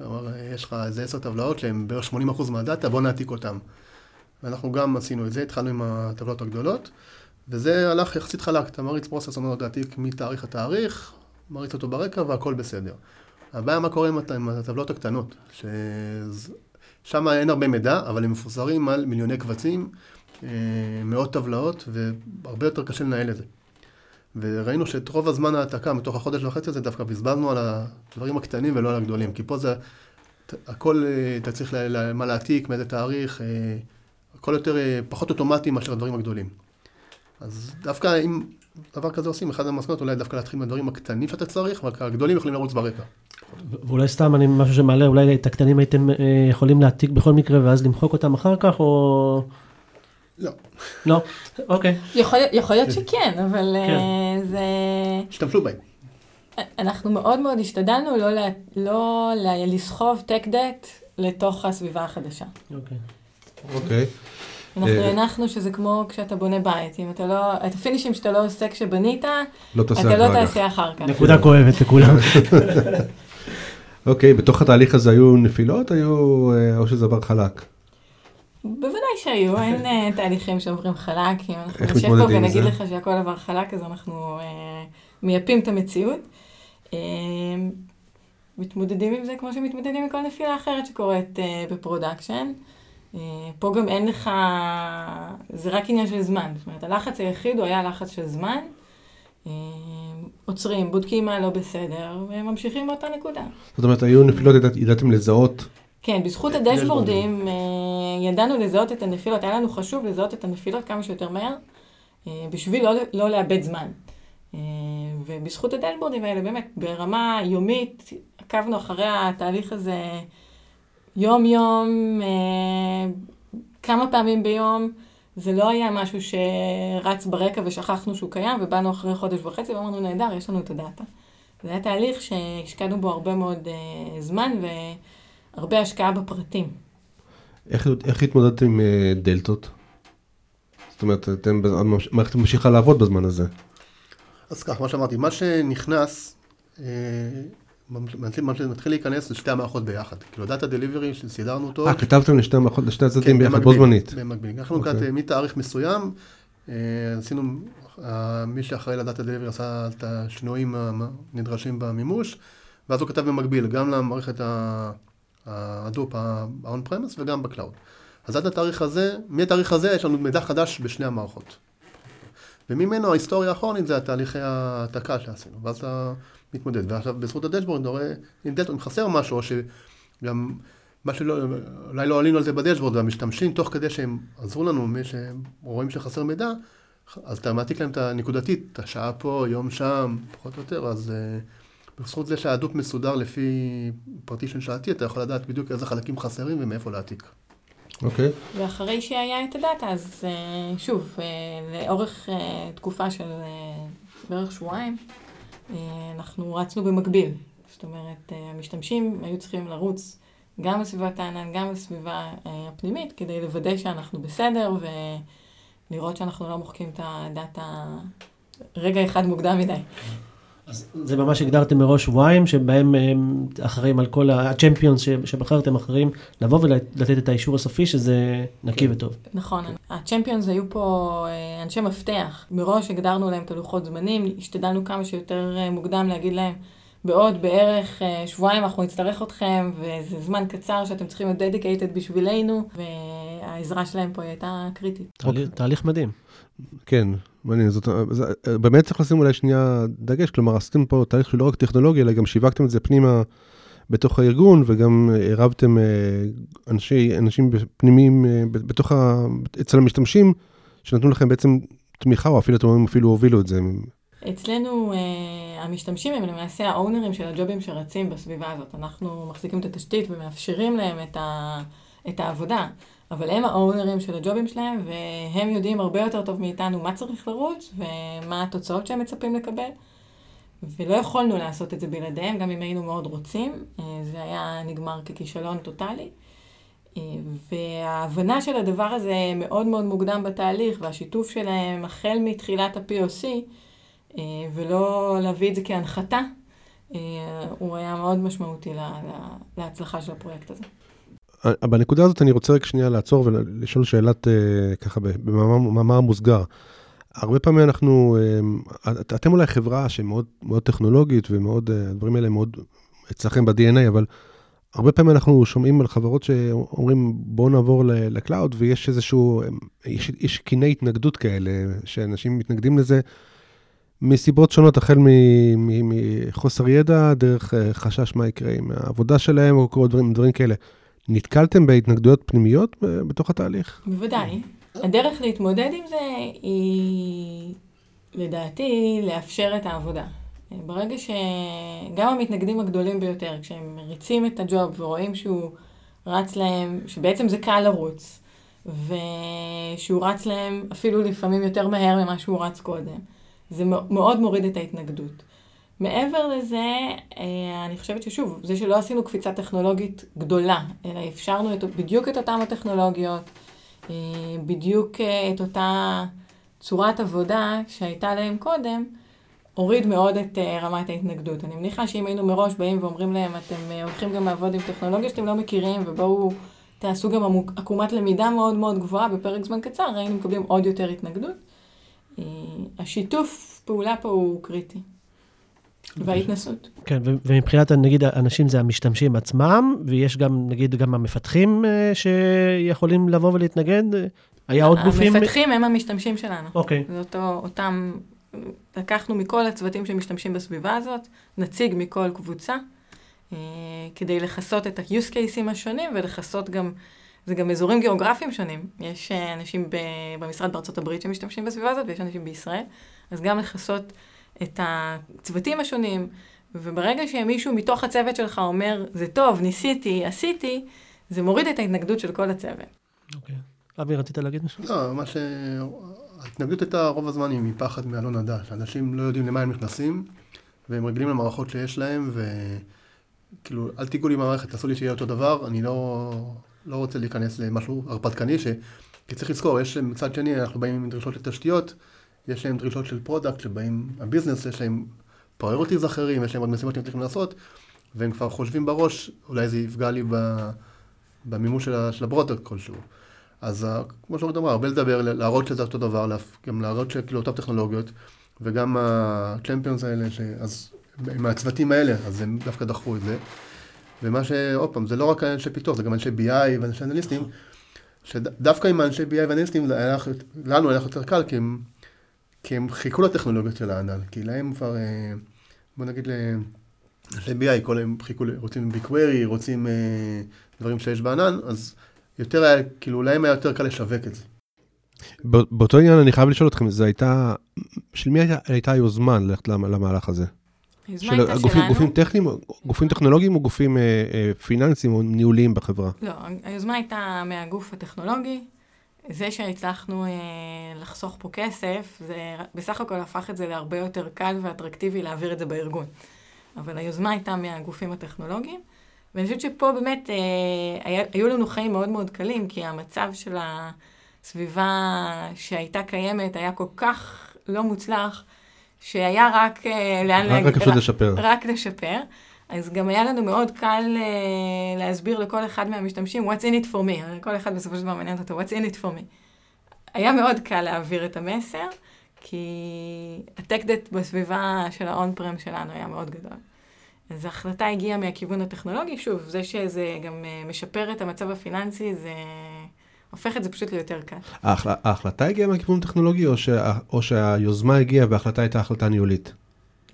כלומר, יש לך איזה עשר טבלאות שהן בערך 80% מהדאטה, בוא נעתיק אותן. ואנחנו גם עשינו את זה, התחלנו עם הטבלאות הגדולות, וזה הלך יחסית חלק. אתה מריץ פרוסס, אומר להעתיק מתאריך לתאריך, מריץ אותו ברקע והכל בסדר. הבעיה מה קורה עם הטבלאות הקטנות, שם אין הרבה מידע, אבל הם מפוזרים על מיליוני קבצים, אה, מאות טבלאות, והרבה יותר קשה לנהל את זה. וראינו שאת רוב הזמן ההעתקה, מתוך החודש וחצי הזה, דווקא בזבזנו על הדברים הקטנים ולא על הגדולים. כי פה זה, הכל, אה, אתה צריך מה להעתיק, מאיזה תאריך, אה, הכל יותר, פחות אוטומטי מאשר הדברים הגדולים. אז דווקא אם דבר כזה עושים, אחד המסקנות אולי דווקא להתחיל מהדברים הקטנים שאתה צריך, רק הגדולים יכולים לרוץ ברקע. ואולי סתם אני משהו שמעלה, אולי את הקטנים הייתם אה, יכולים להעתיק בכל מקרה ואז למחוק אותם אחר כך, או... לא. לא? אוקיי. יכול, יכול להיות שכן, אבל אה, כן. זה... השתמשו בהם. אנחנו מאוד מאוד השתדלנו לא, לה, לא לה, לסחוב tech debt לתוך הסביבה החדשה. אוקיי. אוקיי. אנחנו אה, הנחנו שזה כמו כשאתה בונה בית, אם אתה לא, את הפינישים שאתה לא עושה כשבנית, לא אתה לא תעשה אחר כך. נקודה כואבת לכולם. אוקיי, בתוך התהליך הזה היו נפילות, היו, אה, או שזה עבר חלק? בוודאי שהיו, אין אה, תהליכים שעוברים חלק, אם אנחנו נשב פה ונגיד לך שהכל עבר חלק, אז אנחנו מייפים את המציאות. מתמודדים עם זה כמו שמתמודדים עם כל נפילה אחרת שקורית ב production. אה, פה גם אין לך, זה רק עניין של זמן. זאת אומרת, הלחץ היחיד הוא היה לחץ של זמן. אה, עוצרים, בודקים מה לא בסדר, וממשיכים באותה נקודה. זאת אומרת, היו נפילות, ידעתם לזהות? כן, בזכות הדשבורדים אה, ידענו לזהות את הנפילות, היה לנו חשוב לזהות את הנפילות כמה שיותר מהר, בשביל לא, לא לאבד זמן. ובזכות הדשבורדים האלה, באמת, ברמה יומית, עקבנו אחרי התהליך הזה יום-יום, אה, כמה פעמים ביום. זה לא היה משהו שרץ ברקע ושכחנו שהוא קיים, ובאנו אחרי חודש וחצי ואמרנו, נהדר, יש לנו את הדאטה. זה היה תהליך שהשקענו בו הרבה מאוד uh, זמן והרבה השקעה בפרטים. איך, איך התמודדתם עם uh, דלתות? זאת אומרת, אתם, המערכת ממשיכה לעבוד בזמן הזה. אז כך, מה שאמרתי, מה שנכנס, uh, מתחיל להיכנס לשתי המערכות ביחד. כאילו דאטה דליברי שסידרנו אותו. אה, כתבתם לשתי המערכות, לשתי הצדדים כן, ביחד בו זמנית. במקביל. אנחנו okay. אוקיי. מתאריך מסוים, אה, עשינו מי שאחראי לדאטה דליברי עשה את השינויים הנדרשים במימוש, ואז הוא כתב במקביל גם למערכת ה Hadoop, ה-on premise וגם ב cloud. אז עד התאריך הזה, מהתאריך הזה יש לנו מידע חדש בשני המערכות. וממנו ההיסטוריה האחרונית זה התהליכי ההעתקה שעשינו, ואז אתה מתמודד. ועכשיו בזכות ה dashboard אתה רואה אם דלתא, אם חסר משהו, או שגם מה שלא, אולי לא עלינו על זה ב dashboard, והמשתמשים תוך כדי שהם עזרו לנו, מי שהם רואים שחסר מידע, אז אתה מעתיק להם את הנקודתית, את השעה פה, יום שם, פחות או יותר, אז אה, בזכות זה שההדוק מסודר לפי פרטישן שעתי, אתה יכול לדעת בדיוק איזה חלקים חסרים ומאיפה להעתיק. אוקיי. Okay. ואחרי שהיה את הדאטה, אז uh, שוב, uh, לאורך uh, תקופה של בערך שבועיים, אנחנו רצנו במקביל. זאת אומרת, המשתמשים היו צריכים לרוץ גם בסביבת הענן, גם בסביבה uh, הפנימית, כדי לוודא שאנחנו בסדר ולראות שאנחנו לא מוחקים את הדאטה רגע אחד מוקדם מדי. אז זה ממש הגדרתם מראש שבועיים, שבהם הם אחראים על כל הצ'מפיונס שבחרתם אחרים, לבוא ולתת את האישור הסופי, שזה נקי כן. וטוב. נכון, הצ'מפיונס היו פה אה, אנשי מפתח. מראש הגדרנו להם את הלוחות זמנים, השתדלנו כמה שיותר אה, מוקדם להגיד להם, בעוד בערך אה, שבועיים אנחנו נצטרך אתכם, וזה זמן קצר שאתם צריכים להיות דדיקייטד בשבילנו, והעזרה שלהם פה הייתה קריטית. תהליך מדהים. כן, מעניין, זאת, זה, באמת צריך לשים אולי שנייה דגש, כלומר עשיתם פה תהליך של לא רק טכנולוגיה, אלא גם שיווקתם את זה פנימה בתוך הארגון, וגם עירבתם אה, אנשי, אנשים פנימיים אה, בתוך. אצל המשתמשים, שנתנו לכם בעצם תמיכה, או אפילו אתם אומרים, אפילו הובילו את זה. אצלנו uh, המשתמשים הם למעשה האונרים של הג'ובים שרצים בסביבה הזאת. אנחנו מחזיקים את התשתית ומאפשרים להם את, ה, את העבודה. אבל הם האונרים של הג'ובים שלהם, והם יודעים הרבה יותר טוב מאיתנו מה צריך לרוץ, ומה התוצאות שהם מצפים לקבל. ולא יכולנו לעשות את זה בלעדיהם, גם אם היינו מאוד רוצים. אה, זה היה נגמר ככישלון טוטאלי. אה, וההבנה של הדבר הזה מאוד מאוד מוקדם בתהליך, והשיתוף שלהם החל מתחילת ה-POC, אה, ולא להביא את זה כהנחתה, הוא היה מאוד משמעותי להצלחה של הפרויקט הזה. בנקודה הזאת אני רוצה רק שנייה לעצור ולשאול שאלת אה, ככה במאמר מוסגר. הרבה פעמים אנחנו, אה, אתם אולי חברה שמאוד מאוד טכנולוגית ומאוד, אה, הדברים האלה מאוד אצלכם ב-DNA, אבל הרבה פעמים אנחנו שומעים על חברות שאומרים בואו נעבור לקלאוד ויש איזשהו, יש, יש קיני התנגדות כאלה, שאנשים מתנגדים לזה מסיבות שונות, החל מחוסר ידע, דרך חשש מה יקרה עם העבודה שלהם או כל דברים, דברים כאלה. נתקלתם בהתנגדויות פנימיות בתוך התהליך? בוודאי. הדרך להתמודד עם זה היא, לדעתי, לאפשר את העבודה. ברגע שגם המתנגדים הגדולים ביותר, כשהם מריצים את הג'וב ורואים שהוא רץ להם, שבעצם זה קל לרוץ, ושהוא רץ להם אפילו לפעמים יותר מהר ממה שהוא רץ קודם, זה מאוד מוריד את ההתנגדות. מעבר לזה, אה, אני חושבת ששוב, זה שלא עשינו קפיצה טכנולוגית גדולה, אלא אפשרנו את, בדיוק את אותן הטכנולוגיות, אה, בדיוק אה, את אותה צורת עבודה שהייתה להם קודם, הוריד מאוד את רמת ההתנגדות. אני מניחה שאם היינו מראש באים ואומרים להם, אתם הולכים גם לעבוד עם טכנולוגיה שאתם לא מכירים, ובואו תעשו גם עקומת למידה מאוד מאוד גבוהה בפרק זמן קצר, היינו מקבלים עוד יותר התנגדות. השיתוף פעולה פה הוא קריטי. וההתנסות. כן, ומבחינת, נגיד, אנשים זה המשתמשים עצמם, ויש גם, נגיד, גם המפתחים אה, שיכולים לבוא ולהתנגד? היה עוד גופים? המפתחים הם המשתמשים שלנו. אוקיי. זה אותו, אותם, לקחנו מכל הצוותים שמשתמשים בסביבה הזאת, נציג מכל קבוצה, אה, כדי לכסות את ה-use cases השונים ולכסות גם... זה גם אזורים גיאוגרפיים שונים. יש אה, אנשים במשרד בארצות הברית שמשתמשים בסביבה הזאת, ויש אנשים בישראל. אז גם לכסות את הצוותים השונים, וברגע שמישהו מתוך הצוות שלך אומר, זה טוב, ניסיתי, עשיתי, זה מוריד את ההתנגדות של כל הצוות. אוקיי. אבי, רצית להגיד משהו? לא, מה ש... ההתנגדות הייתה רוב הזמן היא מפחד מאלון נדע, שאנשים לא יודעים למה הם נכנסים, והם רגילים למערכות שיש להם, וכאילו, אל תיגעו לי במערכת, תעשו לי שיהיה אותו דבר, אני לא, לא רוצה להיכנס למשהו הרפתקני, ש... כי צריך לזכור, יש מצד שני, אנחנו באים עם דרישות לתשתיות, יש להם דרישות של product שבאים, ה business, יש להם priorities אחרים, יש להם עוד משימות שהם צריכים לעשות, והם כבר חושבים בראש, אולי זה יפגע לי במימוש של, ה product כלשהו. אז כמו שאומרת אמרה, הרבה לדבר, להראות שזה אותו דבר, גם להראות שכאילו אותן טכנולוגיות, וגם ה champions האלה, ש... אז מהצוותים האלה, אז הם דווקא דחו את זה. ומה ש... עוד פעם, זה לא רק אנשי פיתוח, זה גם אנשי BI ואנשי אנליסטים, שדווקא עם אנשי BI ואנליסטים, לנו היה יותר קל, כי הם, כי הם חיכו לטכנולוגיות של הענן, כי להם כבר, אה, בוא נגיד לאנשי BI, כל הם חיכו, רוצים BigQuery, רוצים אה, דברים שיש בענן, אז יותר היה, כאילו, להם היה יותר קל לשווק את זה. באותו עניין אני חייב לשאול אתכם, זה הייתה, של מי הייתה, הייתה היוזמה ללכת למהלך הזה? היוזמה הייתה הגופים, שלנו. גופים טכניים, גופים טכנולוגיים או גופים אה, אה, פיננסיים או ניהוליים בחברה? לא, היוזמה הייתה מהגוף הטכנולוגי. זה שהצלחנו אה, לחסוך פה כסף, זה בסך הכל הפך את זה להרבה יותר קל ואטרקטיבי להעביר את זה בארגון. אבל היוזמה הייתה מהגופים הטכנולוגיים, ואני חושבת שפה באמת אה, היה, היו לנו חיים מאוד מאוד קלים, כי המצב של הסביבה שהייתה קיימת היה כל כך לא מוצלח, שהיה רק אה, לאן רק, רק אפשר לשפר. רק לשפר. אז גם היה לנו מאוד קל uh, להסביר לכל אחד מהמשתמשים, what's in it for me, כל אחד בסופו של דבר מעניין אותו, what's in it for me. היה מאוד קל להעביר את המסר, כי הטק-דט בסביבה של ה-on-prem שלנו היה מאוד גדול. אז ההחלטה הגיעה מהכיוון הטכנולוגי, שוב, זה שזה גם uh, משפר את המצב הפיננסי, זה הופך את זה פשוט ליותר קל. ההחל... ההחלטה הגיעה מהכיוון הטכנולוגי, או, שה... או שהיוזמה הגיעה וההחלטה הייתה החלטה ניהולית?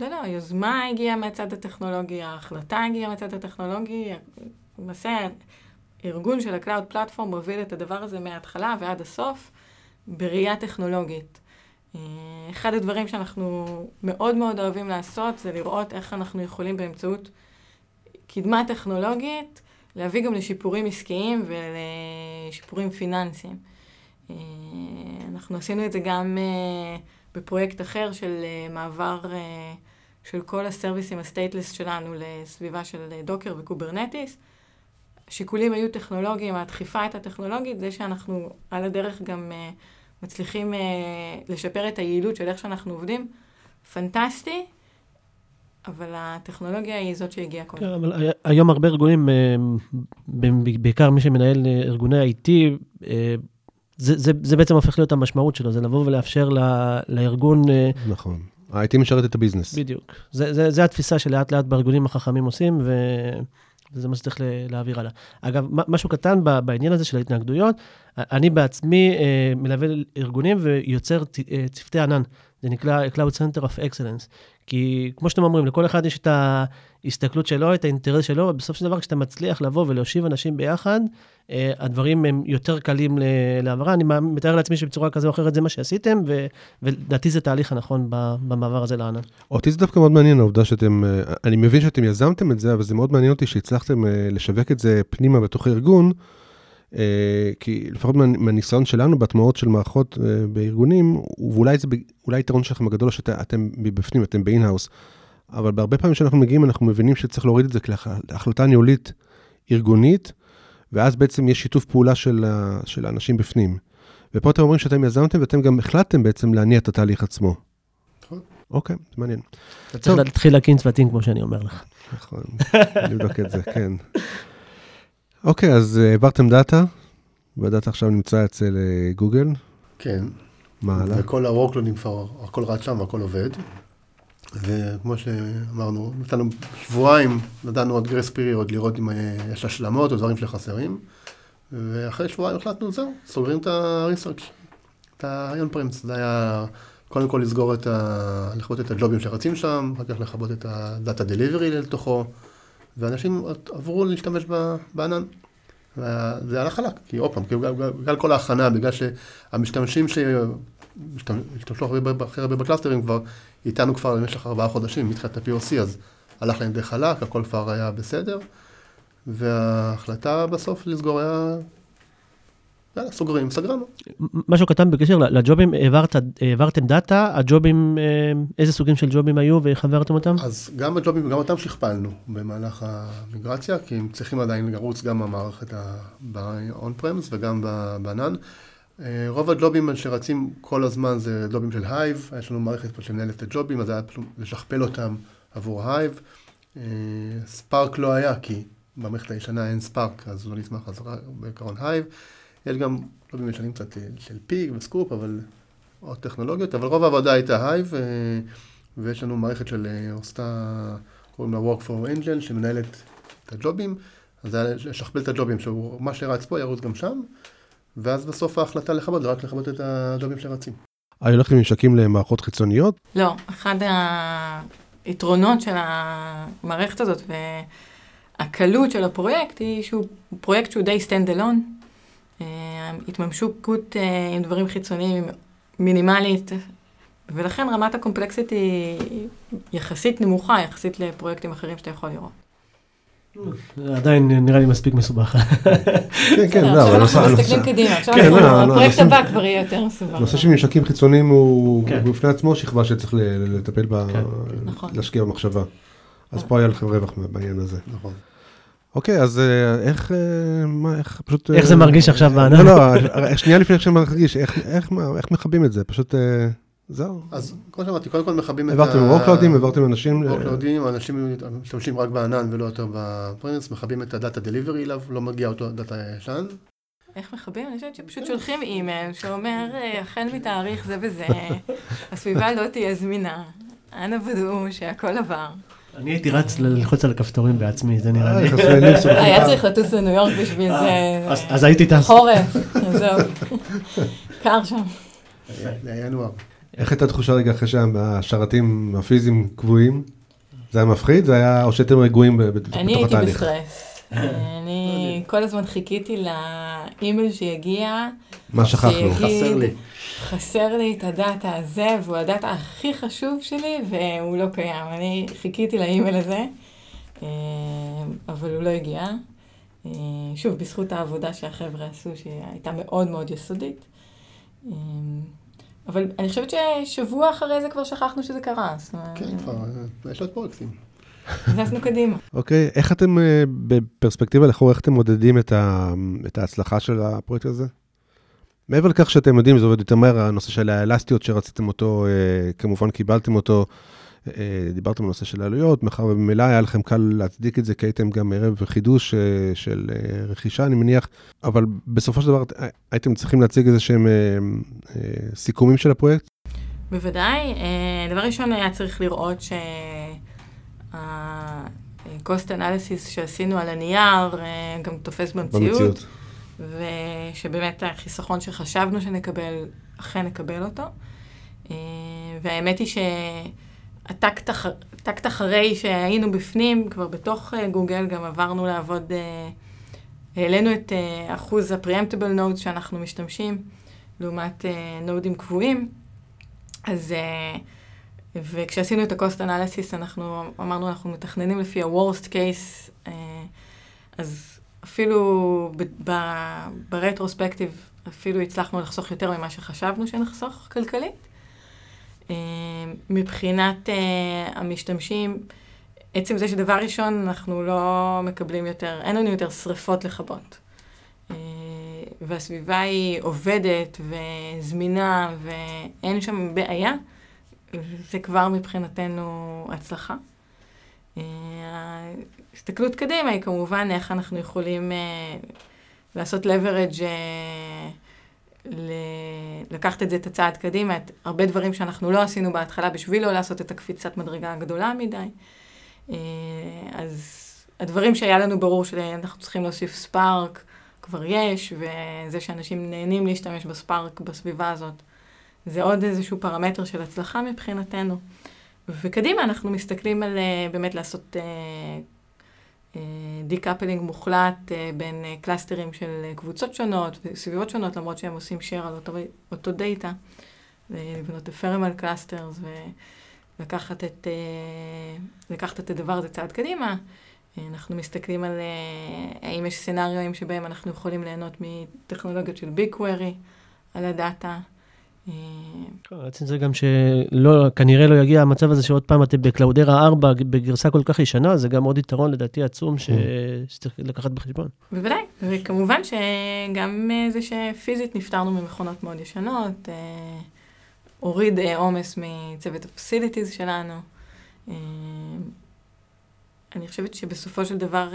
לא, לא, היוזמה הגיעה מהצד הטכנולוגי, ההחלטה הגיעה מהצד הטכנולוגי, למעשה הארגון של ה-Cloud Platform מוביל את הדבר הזה מההתחלה ועד הסוף בראייה טכנולוגית. אה, אחד הדברים שאנחנו מאוד מאוד אוהבים לעשות זה לראות איך אנחנו יכולים באמצעות קדמה טכנולוגית להביא גם לשיפורים עסקיים ולשיפורים פיננסיים. אה, אנחנו עשינו את זה גם אה, בפרויקט אחר של מעבר של כל הסרוויסים ה stateless שלנו לסביבה של Docker ו Kubernetes. השיקולים היו טכנולוגיים, הדחיפה הייתה טכנולוגית, זה שאנחנו על הדרך גם מצליחים לשפר את היעילות של איך שאנחנו עובדים, פנטסטי, אבל הטכנולוגיה היא זאת שהגיעה קודם. כן, אבל היום הרבה ארגונים, בעיקר מי שמנהל ארגוני IT, זה, זה, זה בעצם הופך להיות המשמעות שלו, זה לבוא ולאפשר לארגון... נכון. ה-IT משרת את הביזנס. בדיוק. זה, זה, זה התפיסה שלאט לאט בארגונים החכמים עושים, ו... וזה מה שצריך להעביר הלאה. אגב, משהו קטן בעניין הזה של ההתנגדויות, אני בעצמי אה, מלווה ארגונים ויוצר אה, צוותי ענן. זה נקרא Cloud Center of Excellence. כי כמו שאתם אומרים, לכל אחד יש את ההסתכלות שלו, את האינטרס שלו, ובסופו של דבר, כשאתה מצליח לבוא ולהושיב אנשים ביחד, אה, הדברים הם יותר קלים להעברה. אני מתאר לעצמי שבצורה כזו או אחרת זה מה שעשיתם, ולדעתי זה תהליך הנכון במעבר הזה לענן. אותי זה דווקא מאוד מעניין, העובדה שאתם, אני מבין שאתם יזמתם את זה, אבל זה מאוד מעניין אותי שהצלחתם לשווק את זה פנימה בתוך הארגון. כי לפחות מהניסיון שלנו בהטמעות של מערכות בארגונים, ואולי זה, אולי היתרון שלכם הגדול שאתם מבפנים, אתם ב in-house, אבל בהרבה פעמים כשאנחנו מגיעים, אנחנו מבינים שצריך להוריד את זה כהחלטה ניהולית ארגונית, ואז בעצם יש שיתוף פעולה של, של האנשים בפנים. ופה אתם אומרים שאתם יזמתם ואתם גם החלטתם בעצם להניע את התהליך עצמו. נכון. אוקיי, זה מעניין. אתה צריך להתחיל להקים צוותים, כמו שאני אומר לך. נכון, נבדוק את זה, כן. אוקיי, אז העברתם data, וה data עכשיו נמצא אצל גוגל. כן. מה הלאה? וכל ה-workloadים כבר, הכל רץ שם והכל עובד. וכמו שאמרנו, נתנו שבועיים, נתנו עוד grace period לראות אם יש השלמות או דברים שחסרים. ואחרי שבועיים החלטנו, זהו, סוגרים את ה-research, את ה-on-prem. זה היה קודם כל לסגור את ה... לכבות את הג'ובים שרצים שם, אחר כך לכבות את ה-data delivery לתוכו. ואנשים עברו להשתמש בענן. וזה הלך חלק, כי עוד פעם, בגלל כל ההכנה, בגלל שהמשתמשים שהשתמשו הכי הרבה בקלאסטרים כבר איתנו כבר במשך ארבעה חודשים, מתחילת ה-POC, אז הלך להם די חלק, הכל כבר היה בסדר, וההחלטה בסוף לסגור היה יאללה, סוגרים, סגרנו. משהו קטן בקשר לג'ובים, העברת, העברתם data, הג'ובים, איזה סוגים של ג'ובים היו ואיך העברתם אותם? אז גם הג'ובים, גם אותם שכפלנו במהלך המיגרציה, כי הם צריכים עדיין לרוץ גם במערכת ב-on-premise וגם בענן. רוב הג'ובים שרצים כל הזמן זה ג'ובים של Hive, יש לנו מערכת פה שמנהלת את הג'ובים, אז היה לשכפל אותם עבור Hive. Spark לא היה, כי במערכת הישנה אין Spark, אז לא נשמח, אז בעיקרון Hive. יש גם ג'ובים ישנים קצת של Pig ו Sqoop, אבל עוד טכנולוגיות, אבל רוב העבודה הייתה הייב, ויש לנו מערכת של עושה, קוראים לה Work for Engine, שמנהלת את הג'ובים, אז זה היה לשכפל את הג'ובים, שמה שרץ פה ירוץ גם שם, ואז בסוף ההחלטה לכבות זה רק לכבות את הג'ובים שרצים. היו לכם ממשקים למערכות חיצוניות? לא, אחד היתרונות של המערכת הזאת והקלות של הפרויקט היא שהוא פרויקט שהוא די stand alone. התממשקות עם דברים חיצוניים היא מינימלית, ולכן רמת הקומפלקסית היא יחסית נמוכה, יחסית לפרויקטים אחרים שאתה יכול לראות. עדיין נראה לי מספיק מסובך. כן, כן, לא, אבל אנחנו מסתכלים קדימה, עכשיו הפרויקט הבא כבר יהיה יותר מסובך. נושא של ממשקים חיצוניים הוא בפני עצמו שכבה שצריך לטפל בה, להשקיע במחשבה. אז פה היה לכם רווח בעניין הזה. נכון. אוקיי, אז איך, מה, איך פשוט... איך זה מרגיש עכשיו בענן? לא, לא, שנייה לפני שאני מרגיש, איך מכבים את זה? פשוט... זהו. אז כמו שאמרתי, קודם כל מכבים את ה... העברתם workloadים, העברתם אנשים... workloadים, אנשים משתמשים רק בענן ולא יותר בפרינס, מכבים את ה data delivery אליו, לא מגיע אותו data ישן. איך מכבים? אני חושבת שפשוט שולחים אימייל שאומר, החל מתאריך זה וזה, הסביבה לא תהיה זמינה, אנא ודאו שהכל עבר. אני הייתי רץ ללחוץ על הכפתורים בעצמי, זה נראה לי. היה צריך לטוס לניו יורק בשביל זה. אז הייתי טס. חורף, זהו. קר שם. זה היה ינואר. איך הייתה תחושה רגע אחרי שהשרתים הפיזיים כבויים? זה היה מפחיד? זה היה, או שאתם רגועים בתוך התהליך? אני הייתי בסטרס. אני כל הזמן חיכיתי לאימייל שיגיע. מה שכחנו? חסר לי. חסר לי את ה data הזה, והוא ה data הכי חשוב שלי, והוא לא קיים. אני חיכיתי לאימייל הזה, אבל הוא לא הגיע. שוב, בזכות העבודה שהחבר'ה עשו, שהייתה מאוד מאוד יסודית. אבל אני חושבת ששבוע אחרי זה כבר שכחנו שזה קרה. כן, כבר, יש עוד פרויקטים. נכנסנו קדימה. אוקיי, איך אתם, בפרספקטיבה לחור, איך אתם מודדים את ההצלחה של הפרויקט הזה? מעבר לכך שאתם יודעים, זה עובד יותר מהר, הנושא של האלסטיות שרציתם אותו, כמובן קיבלתם אותו, דיברתם על נושא של העלויות, מאחר ובמילא היה לכם קל להצדיק את זה, כי הייתם גם ערב חידוש של רכישה, אני מניח, אבל בסופו של דבר הייתם צריכים להציג איזה שהם סיכומים של הפרויקט? בוודאי. דבר ראשון היה צריך לראות שה-cost analysis שעשינו על הנייר גם תופס במציאות. ושבאמת החיסכון שחשבנו שנקבל, אכן נקבל אותו. והאמת היא ש... הטקט אחרי שהיינו בפנים, כבר בתוך גוגל, גם עברנו לעבוד, העלינו את אחוז ה-preemptible nodes שאנחנו משתמשים, לעומת נודים קבועים. אז, וכשעשינו את ה-cost analysis, אנחנו אמרנו, אנחנו מתכננים לפי ה-worst case, אז אפילו ברטרוספקטיב, אפילו הצלחנו לחסוך יותר ממה שחשבנו שנחסוך כלכלית. מבחינת המשתמשים, עצם זה שדבר ראשון, אנחנו לא מקבלים יותר, אין לנו יותר שריפות לכבות. והסביבה היא עובדת וזמינה ואין שם בעיה, זה כבר מבחינתנו הצלחה. ההסתכלות קדימה היא כמובן איך אנחנו יכולים לעשות leverage לקחת את זה את הצעד קדימה, את הרבה דברים שאנחנו לא עשינו בהתחלה בשביל לא לעשות את הקפיצת מדרגה הגדולה מדי. אז הדברים שהיה לנו ברור שאנחנו צריכים להוסיף ספארק, כבר יש, וזה שאנשים נהנים להשתמש בספארק בסביבה הזאת, זה עוד איזשהו פרמטר של הצלחה מבחינתנו. וקדימה אנחנו מסתכלים על באמת לעשות decoupling מוחלט בין קלאסטרים של קבוצות שונות וסביבות שונות, למרות שהם עושים share על אותו, אותו data, לבנות ephemeral clusters ולקחת את, לקחת את הדבר הזה צעד קדימה. אנחנו מסתכלים על האם יש סצנריואים שבהם אנחנו יכולים ליהנות מטכנולוגיות של BigQuery על הדאטה. בעצם זה גם שכנראה לא יגיע המצב הזה שעוד פעם אתם בקלאודרה 4 בגרסה כל כך ישנה, זה גם עוד יתרון לדעתי עצום שצריך לקחת בחשבון. בוודאי, וכמובן שגם זה שפיזית נפטרנו ממכונות מאוד ישנות, הוריד עומס מצוות הפסיליטיז שלנו. אני חושבת שבסופו של דבר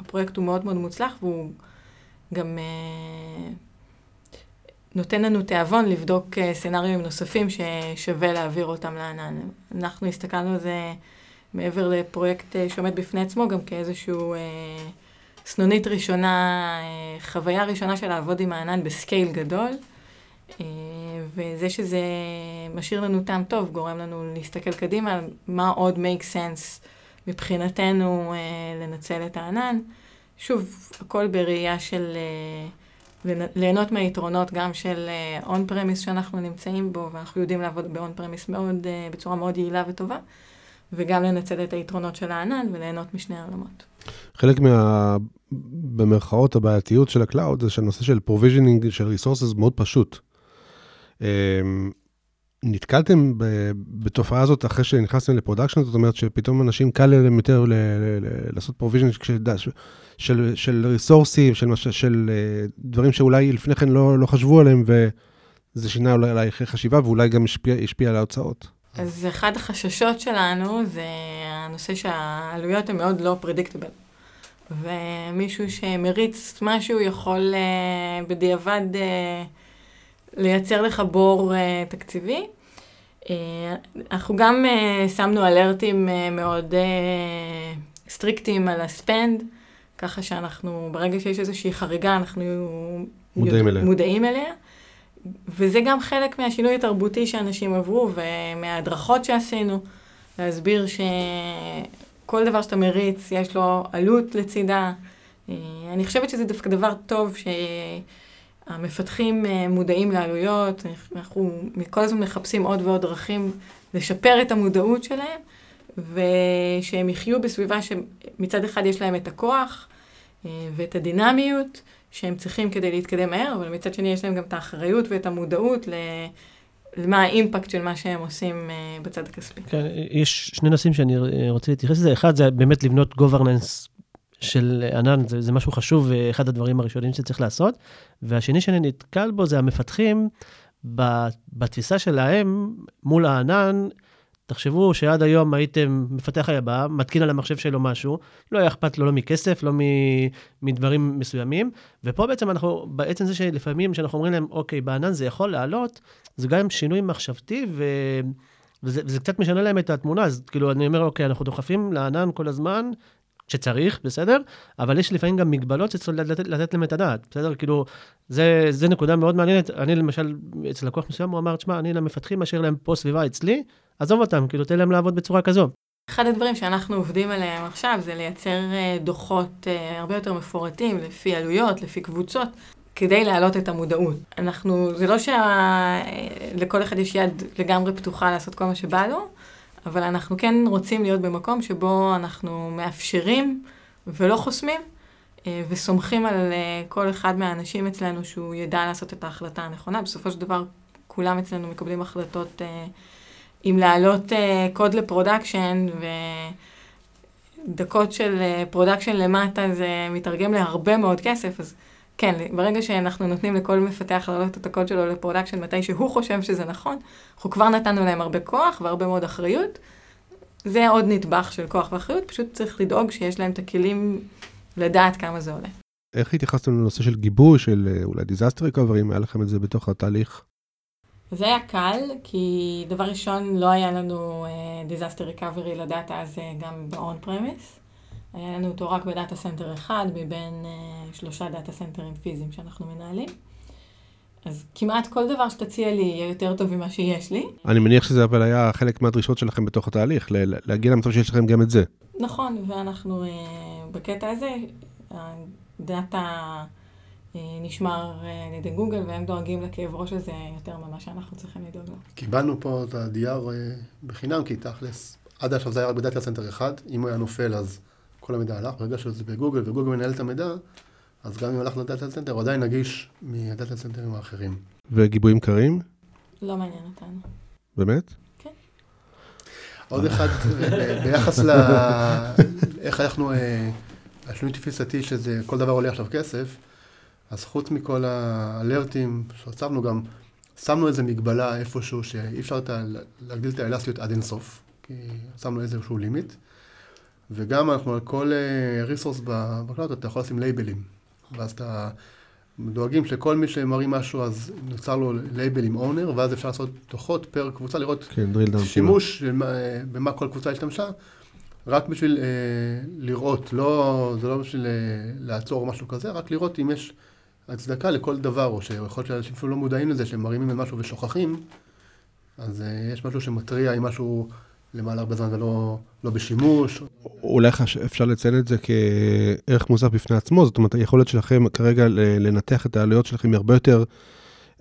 הפרויקט הוא מאוד מאוד מוצלח והוא גם אה, נותן לנו תיאבון לבדוק אה, סצנריונים נוספים ששווה להעביר אותם לענן. אנחנו הסתכלנו על זה מעבר לפרויקט אה, שעומד בפני עצמו, גם כאיזשהו אה, סנונית ראשונה, אה, חוויה ראשונה של לעבוד עם הענן בסקייל גדול. אה, וזה שזה משאיר לנו טעם טוב, גורם לנו להסתכל קדימה על מה עוד make sense מבחינתנו אה, לנצל את הענן. שוב, הכל בראייה של אה, ליהנות מהיתרונות גם של on premise שאנחנו נמצאים בו, ואנחנו יודעים לעבוד ב on premise מאוד, בצורה מאוד יעילה וטובה, וגם לנצל את היתרונות של הענן וליהנות משני העולמות. חלק מה... במרכאות הבעייתיות של ה cloud זה שהנושא של provisioning של resources מאוד פשוט. נתקלתם בתופעה הזאת אחרי שנכנסתם ל production? זאת אומרת שפתאום אנשים קל להם יותר לעשות provision של, של resource ים, של, של אה, דברים שאולי לפני כן לא, לא חשבו עליהם, וזה שינה אולי דרכי חשיבה ואולי גם השפיע, השפיע על ההוצאות. אז אחד החששות שלנו זה הנושא שהעלויות הן מאוד לא predictable. ומישהו שמריץ משהו יכול אה, בדיעבד אה, לייצר לך בור uh, תקציבי. Uh, אנחנו גם uh, שמנו אלרטים uh, מאוד uh, סטריקטיים על הספנד, ככה שאנחנו, ברגע שיש איזושהי חריגה, אנחנו מודעים, יודע, אליה. מודעים אליה. וזה גם חלק מהשינוי התרבותי שאנשים עברו ומההדרכות שעשינו, להסביר שכל דבר שאתה מריץ, יש לו עלות לצידה. אני חושבת שזה דווקא דבר טוב ש... המפתחים אה, מודעים לעלויות, אנחנו כל הזמן מחפשים עוד ועוד דרכים לשפר את המודעות שלהם, ושהם יחיו בסביבה שמצד אחד יש להם את הכוח אה, ואת הדינמיות שהם צריכים כדי להתקדם מהר, אבל מצד שני יש להם גם את האחריות ואת המודעות ל... למה האימפקט של מה שהם עושים uh, בצד הכספי. כן, יש שני נושאים שאני רוצה להתייחס לזה. אחד, זה באמת לבנות governance של ענן, זה, זה משהו חשוב, ואחד הדברים הראשונים שצריך לעשות. והשני שאני נתקל בו זה המפתחים, בתפיסה שלהם מול הענן, תחשבו שעד היום הייתם מפתח היה בא, מתקין על המחשב שלו משהו, לא היה אכפת לו לא מכסף, לא מדברים מסוימים, ופה בעצם אנחנו, בעצם זה שלפעמים כשאנחנו אומרים להם, אוקיי, בענן זה יכול לעלות, זה גם שינוי מחשבתי, ו... וזה, וזה קצת משנה להם את התמונה, אז כאילו, אני אומר, אוקיי, אנחנו דוחפים לענן כל הזמן, שצריך, בסדר? אבל יש לפעמים גם מגבלות שצריך לתת, לתת להם את הדעת, בסדר? כאילו, זה, זה נקודה מאוד מעניינת. אני למשל, אצל לקוח מסוים, הוא אמר, תשמע, אני למפתחים משאיר להם פה סביבה אצלי, עזוב אותם, כאילו, תן להם לעבוד בצורה כזו. אחד הדברים שאנחנו עובדים עליהם עכשיו זה לייצר אה, דוחות אה, הרבה יותר מפורטים, לפי עלויות, לפי קבוצות, כדי להעלות את המודעות. אנחנו, זה לא שלכל אחד יש יד לגמרי פתוחה לעשות כל מה שבא לו, אבל אנחנו כן רוצים להיות במקום שבו אנחנו מאפשרים ולא חוסמים, אה, וסומכים על אה, כל אחד מהאנשים אצלנו שהוא ידע לעשות את ההחלטה הנכונה. בסופו של דבר, כולם אצלנו מקבלים החלטות אה, אם להעלות קוד ל production, ודקות של production למטה זה מתרגם להרבה מאוד כסף, אז כן, ברגע שאנחנו נותנים לכל מפתח להעלות את הקוד שלו ל production מתי שהוא חושב שזה נכון, אנחנו כבר נתנו להם הרבה כוח והרבה מאוד אחריות. זה עוד נדבך של כוח ואחריות, פשוט צריך לדאוג שיש להם את הכלים לדעת כמה זה עולה. איך התייחסתם לנושא של גיבוי, של אה, אולי disaster recovery, אם היה לכם את זה בתוך התהליך? זה היה קל, כי דבר ראשון, לא היה לנו disaster אה, recovery ל data הזה גם ב-on premise. היה לנו אותו רק ב data center אחד, מבין אה, שלושה data center ים פיזיים שאנחנו מנהלים. אז כמעט כל דבר שתציע לי יהיה יותר טוב ממה שיש לי. אני מניח שזה אבל היה חלק מהדרישות שלכם בתוך התהליך, להגיע למצב שיש לכם גם את זה. נכון, ואנחנו אה, בקטע הזה, ה data אה, נשמר על ידי גוגל, והם דואגים לכאב ראש הזה יותר ממה שאנחנו צריכים לדאוג לו. קיבלנו פה את ה-DR בחינם, כי תכלס, עד עכשיו זה היה רק ב data center אחד, אם הוא היה נופל אז כל המידע הלך, ברגע שזה בגוגל וגוגל מנהל את המידע, אז גם אם הלך ל data center, הוא עדיין נגיש מה data center ים האחרים. וגיבויים קרים? לא מעניין אותנו. באמת? כן. עוד אחד, ביחס ל... איך אנחנו... אה, השינוי תפיסתי שזה כל דבר עולה עכשיו כסף, אז חוץ מכל ה alert ים שהצבנו גם, שמנו איזה מגבלה איפשהו שאי אפשר להגדיל את האלסטיות עד אינסוף, כי שמנו איזשהו limit. וגם אנחנו על כל resource אה, ב cloud אתה יכול לשים לייבלים. ואז אתה דואגים שכל מי שמרים משהו, אז נוצר לו לייבל עם owner, ואז אפשר לעשות דוחות per קבוצה, לראות כן. שימוש במה, במה כל קבוצה השתמשה, רק בשביל אה, לראות, לא, זה לא בשביל אה, לעצור משהו כזה, רק לראות אם יש הצדקה לכל דבר, או שיכול להיות שאנשים אפילו לא מודעים לזה, שהם מרימים משהו ושוכחים, אז אה, יש משהו שמתריע אם משהו למעלה הרבה זמן ולא לא בשימוש. אולי אפשר לציין את זה כערך מוסף בפני עצמו, זאת אומרת, היכולת שלכם כרגע לנתח את העלויות שלכם היא הרבה יותר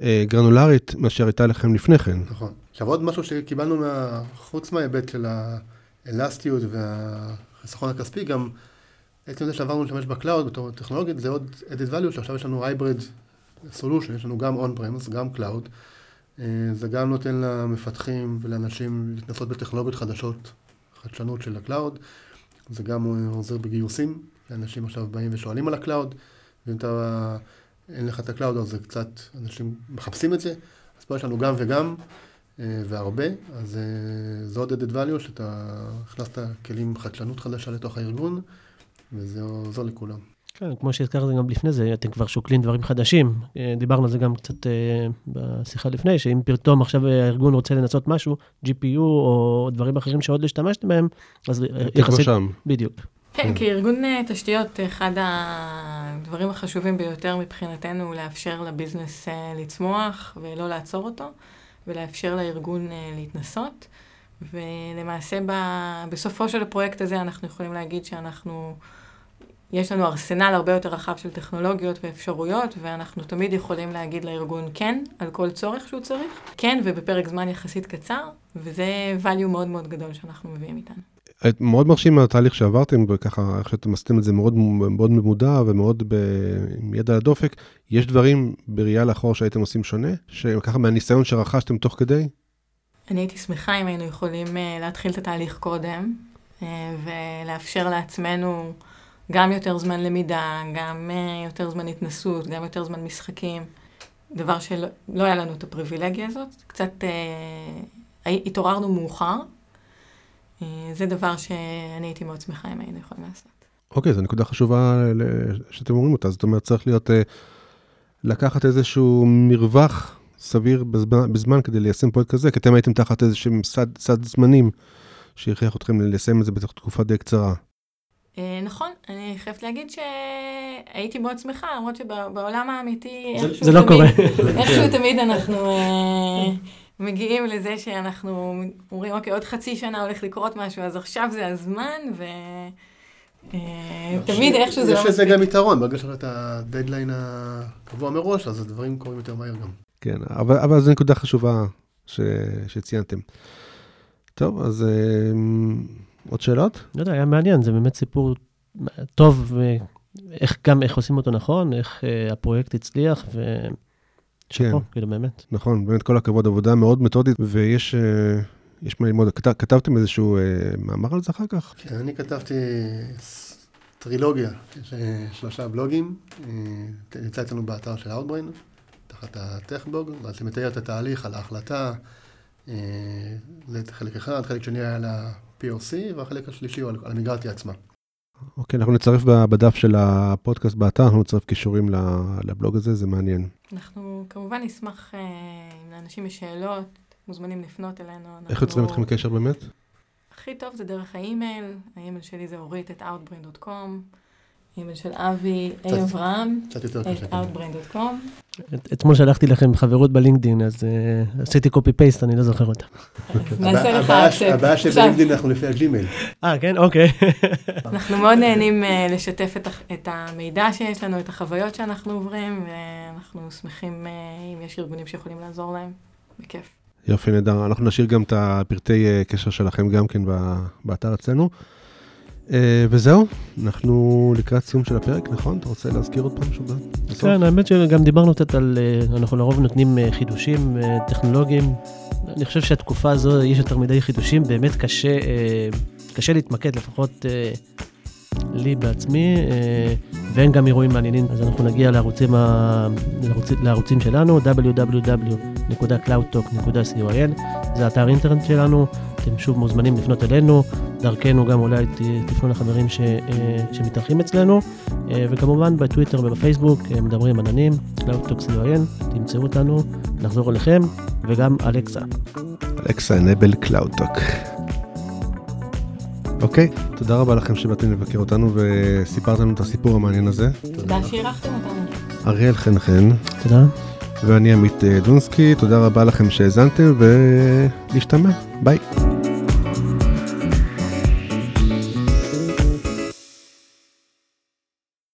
אה, גרנולרית מאשר הייתה לכם לפני כן. נכון. עכשיו עוד משהו שקיבלנו מה... חוץ מההיבט של האלסטיות והחיסכון הכספי, גם עצם זה שעברנו להשתמש ב cloud בתור טכנולוגיה, זה עוד added value, שעכשיו יש לנו hybrid solution, יש לנו גם on-premise, גם cloud. אה, זה גם נותן למפתחים ולאנשים להתנסות בטכנולוגיות חדשות, חדשנות של ה cloud. זה גם עוזר בגיוסים, אנשים עכשיו באים ושואלים על ה cloud, ואם אתה, אין לך את ה cloud, אז זה קצת, אנשים מחפשים את זה. אז פה יש לנו גם וגם, אה, והרבה, אז אה, זה עוד added value, שאתה הכנסת כלים חדשנות חדשה לתוך הארגון, וזה עוזר לכולם. כן, כמו שהזכרת גם לפני זה, אתם כבר שוקלים דברים חדשים. אה, דיברנו על זה גם קצת אה, בשיחה לפני, שאם פתאום עכשיו הארגון רוצה לנסות משהו, GPU או דברים אחרים שעוד לא השתמשתם בהם, אז כבר שם. בדיוק. כן, כארגון אה, תשתיות, אחד הדברים החשובים ביותר מבחינתנו הוא לאפשר לביזנס לצמוח ולא לעצור אותו, ולאפשר לארגון להתנסות. ולמעשה ב- בסופו של הפרויקט הזה אנחנו יכולים להגיד שאנחנו, יש לנו ארסנל הרבה יותר רחב של טכנולוגיות ואפשרויות, ואנחנו תמיד יכולים להגיד לארגון כן על כל צורך שהוא צריך, כן ובפרק זמן יחסית קצר, וזה value מאוד מאוד גדול שאנחנו מביאים איתנו. את- מאוד מרשים התהליך שעברתם, וככה, איך שאתם עשיתם את זה מאוד, מאוד ממודע ומאוד ב, עם ידע על הדופק. יש דברים בראייה לאחור שהייתם עושים שונה? שככה מהניסיון שרכשתם תוך כדי? אני הייתי שמחה אם היינו יכולים uh, להתחיל את התהליך קודם, uh, ולאפשר לעצמנו גם יותר זמן למידה, גם uh, יותר זמן התנסות, גם יותר זמן משחקים. דבר שלא לא היה לנו את הפריבילגיה הזאת. קצת uh, הי- התעוררנו מאוחר. Uh, זה דבר שאני הייתי מאוד שמחה אם היינו יכולים לעשות. אוקיי, זו נקודה חשובה שאתם אומרים אותה, זאת אומרת, צריך להיות, אה, לקחת איזשהו מרווח סביר בזמן, בזמן כדי ליישם פרויקט כזה, כי אתם הייתם תחת איזשהו סד, סד זמנים שהכריח אתכם ליישם את זה בתוך תקופה די קצרה. Uh, נכון, אני חייבת להגיד שהייתי מאוד שמחה, למרות שבעולם האמיתי זה- לא תמיד- קורה. איכשהו תמיד אנחנו אה, מגיעים לזה שאנחנו אומרים, אוקיי, עוד חצי שנה הולך לקרות משהו, אז עכשיו זה הזמן, ותמיד איכשהו זה לא יש לזה מספיק. גם יתרון, ברגע לך את הדדליין הקבוע מראש, אז הדברים קורים יותר מהר גם. כן, אבל, אבל זו נקודה חשובה ש, שציינתם. טוב, אז אה, עוד שאלות? לא יודע, היה מעניין, זה באמת סיפור טוב, ואיך גם איך עושים אותו נכון, איך אה, הפרויקט הצליח, ושאפו, כן. כאילו באמת. נכון, באמת כל הכבוד, עבודה מאוד מתודית, ויש אה, יש מה ללמוד. כת, כתבתם איזשהו אה, מאמר על זה אחר כך? כן, אני כתבתי טרילוגיה, יש אה, שלושה בלוגים, אה, נמצא אצלנו באתר של Outbrain, תחת הטכבלוג, ואז זה מתאר את התהליך על ההחלטה, אה, זה חלק אחד, חלק שני היה על ה-POC, והחלק השלישי הוא על על המיגרציה עצמה. אוקיי, אנחנו נצרף בדף של הפודקאסט באתר, אנחנו נצרף קישורים ל- לבלוג הזה, זה מעניין. אנחנו כמובן נשמח, אה, אם לאנשים יש שאלות, מוזמנים לפנות אלינו. איך אנחנו- יוצרים אתכם קשר באמת? הכי טוב זה דרך האימייל, האימייל שלי זה אורית את outbrain.com, האימייל של אבי, A אברהם, קשה. outbrain.com. את- אתמול שלחתי לכם חברות בלינקדאין, אז אה, עשיתי קופי פייסט, אני לא זוכר אותה. נעשה הבעיה- לך הבעיה- אקספט. הבעיה עכשיו, שבלינקדאין אנחנו לפי הג'ימייל. אה, כן? אוקיי. אנחנו מאוד נהנים אה, לשתף את המידע שיש לנו, את החוויות שאנחנו עוברים, ואנחנו שמחים אה, אם יש ארגונים שיכולים לעזור להם, בכיף. יופי, נהדר. אנחנו נשאיר גם את הפרטי קשר שלכם גם כן באתר אצלנו. אה, וזהו, אנחנו לקראת סיום של הפרק, נכון? אתה רוצה להזכיר עוד פעם? בסוף? כן, האמת שגם דיברנו קצת על, אה, אנחנו לרוב נותנים אה, חידושים טכנולוגיים. אני חושב שהתקופה הזו, יש יותר מדי חידושים, באמת קשה, קשה להתמקד, לפחות לי בעצמי, ואין גם אירועים מעניינים, אז אנחנו נגיע לערוצים, ה... לערוצים, לערוצים שלנו, www.cloudtalk.co.il, זה אתר אינטרנט שלנו, אתם שוב מוזמנים לפנות אלינו, דרכנו גם אולי תפנו לחברים ש, שמתארחים אצלנו, וכמובן בטוויטר ובפייסבוק מדברים עננים, cloudtalk.co.il, תמצאו אותנו, נחזור אליכם, וגם אלכסה. Alexa enable CloudTalk. אוקיי, תודה רבה לכם שבאתם לבקר אותנו וסיפרתם לנו את הסיפור המעניין הזה. תודה שאירחתם אותנו. אריאל חן חן. תודה. ואני עמית דונסקי, תודה רבה לכם שהאזנתם ולהשתמע, ביי.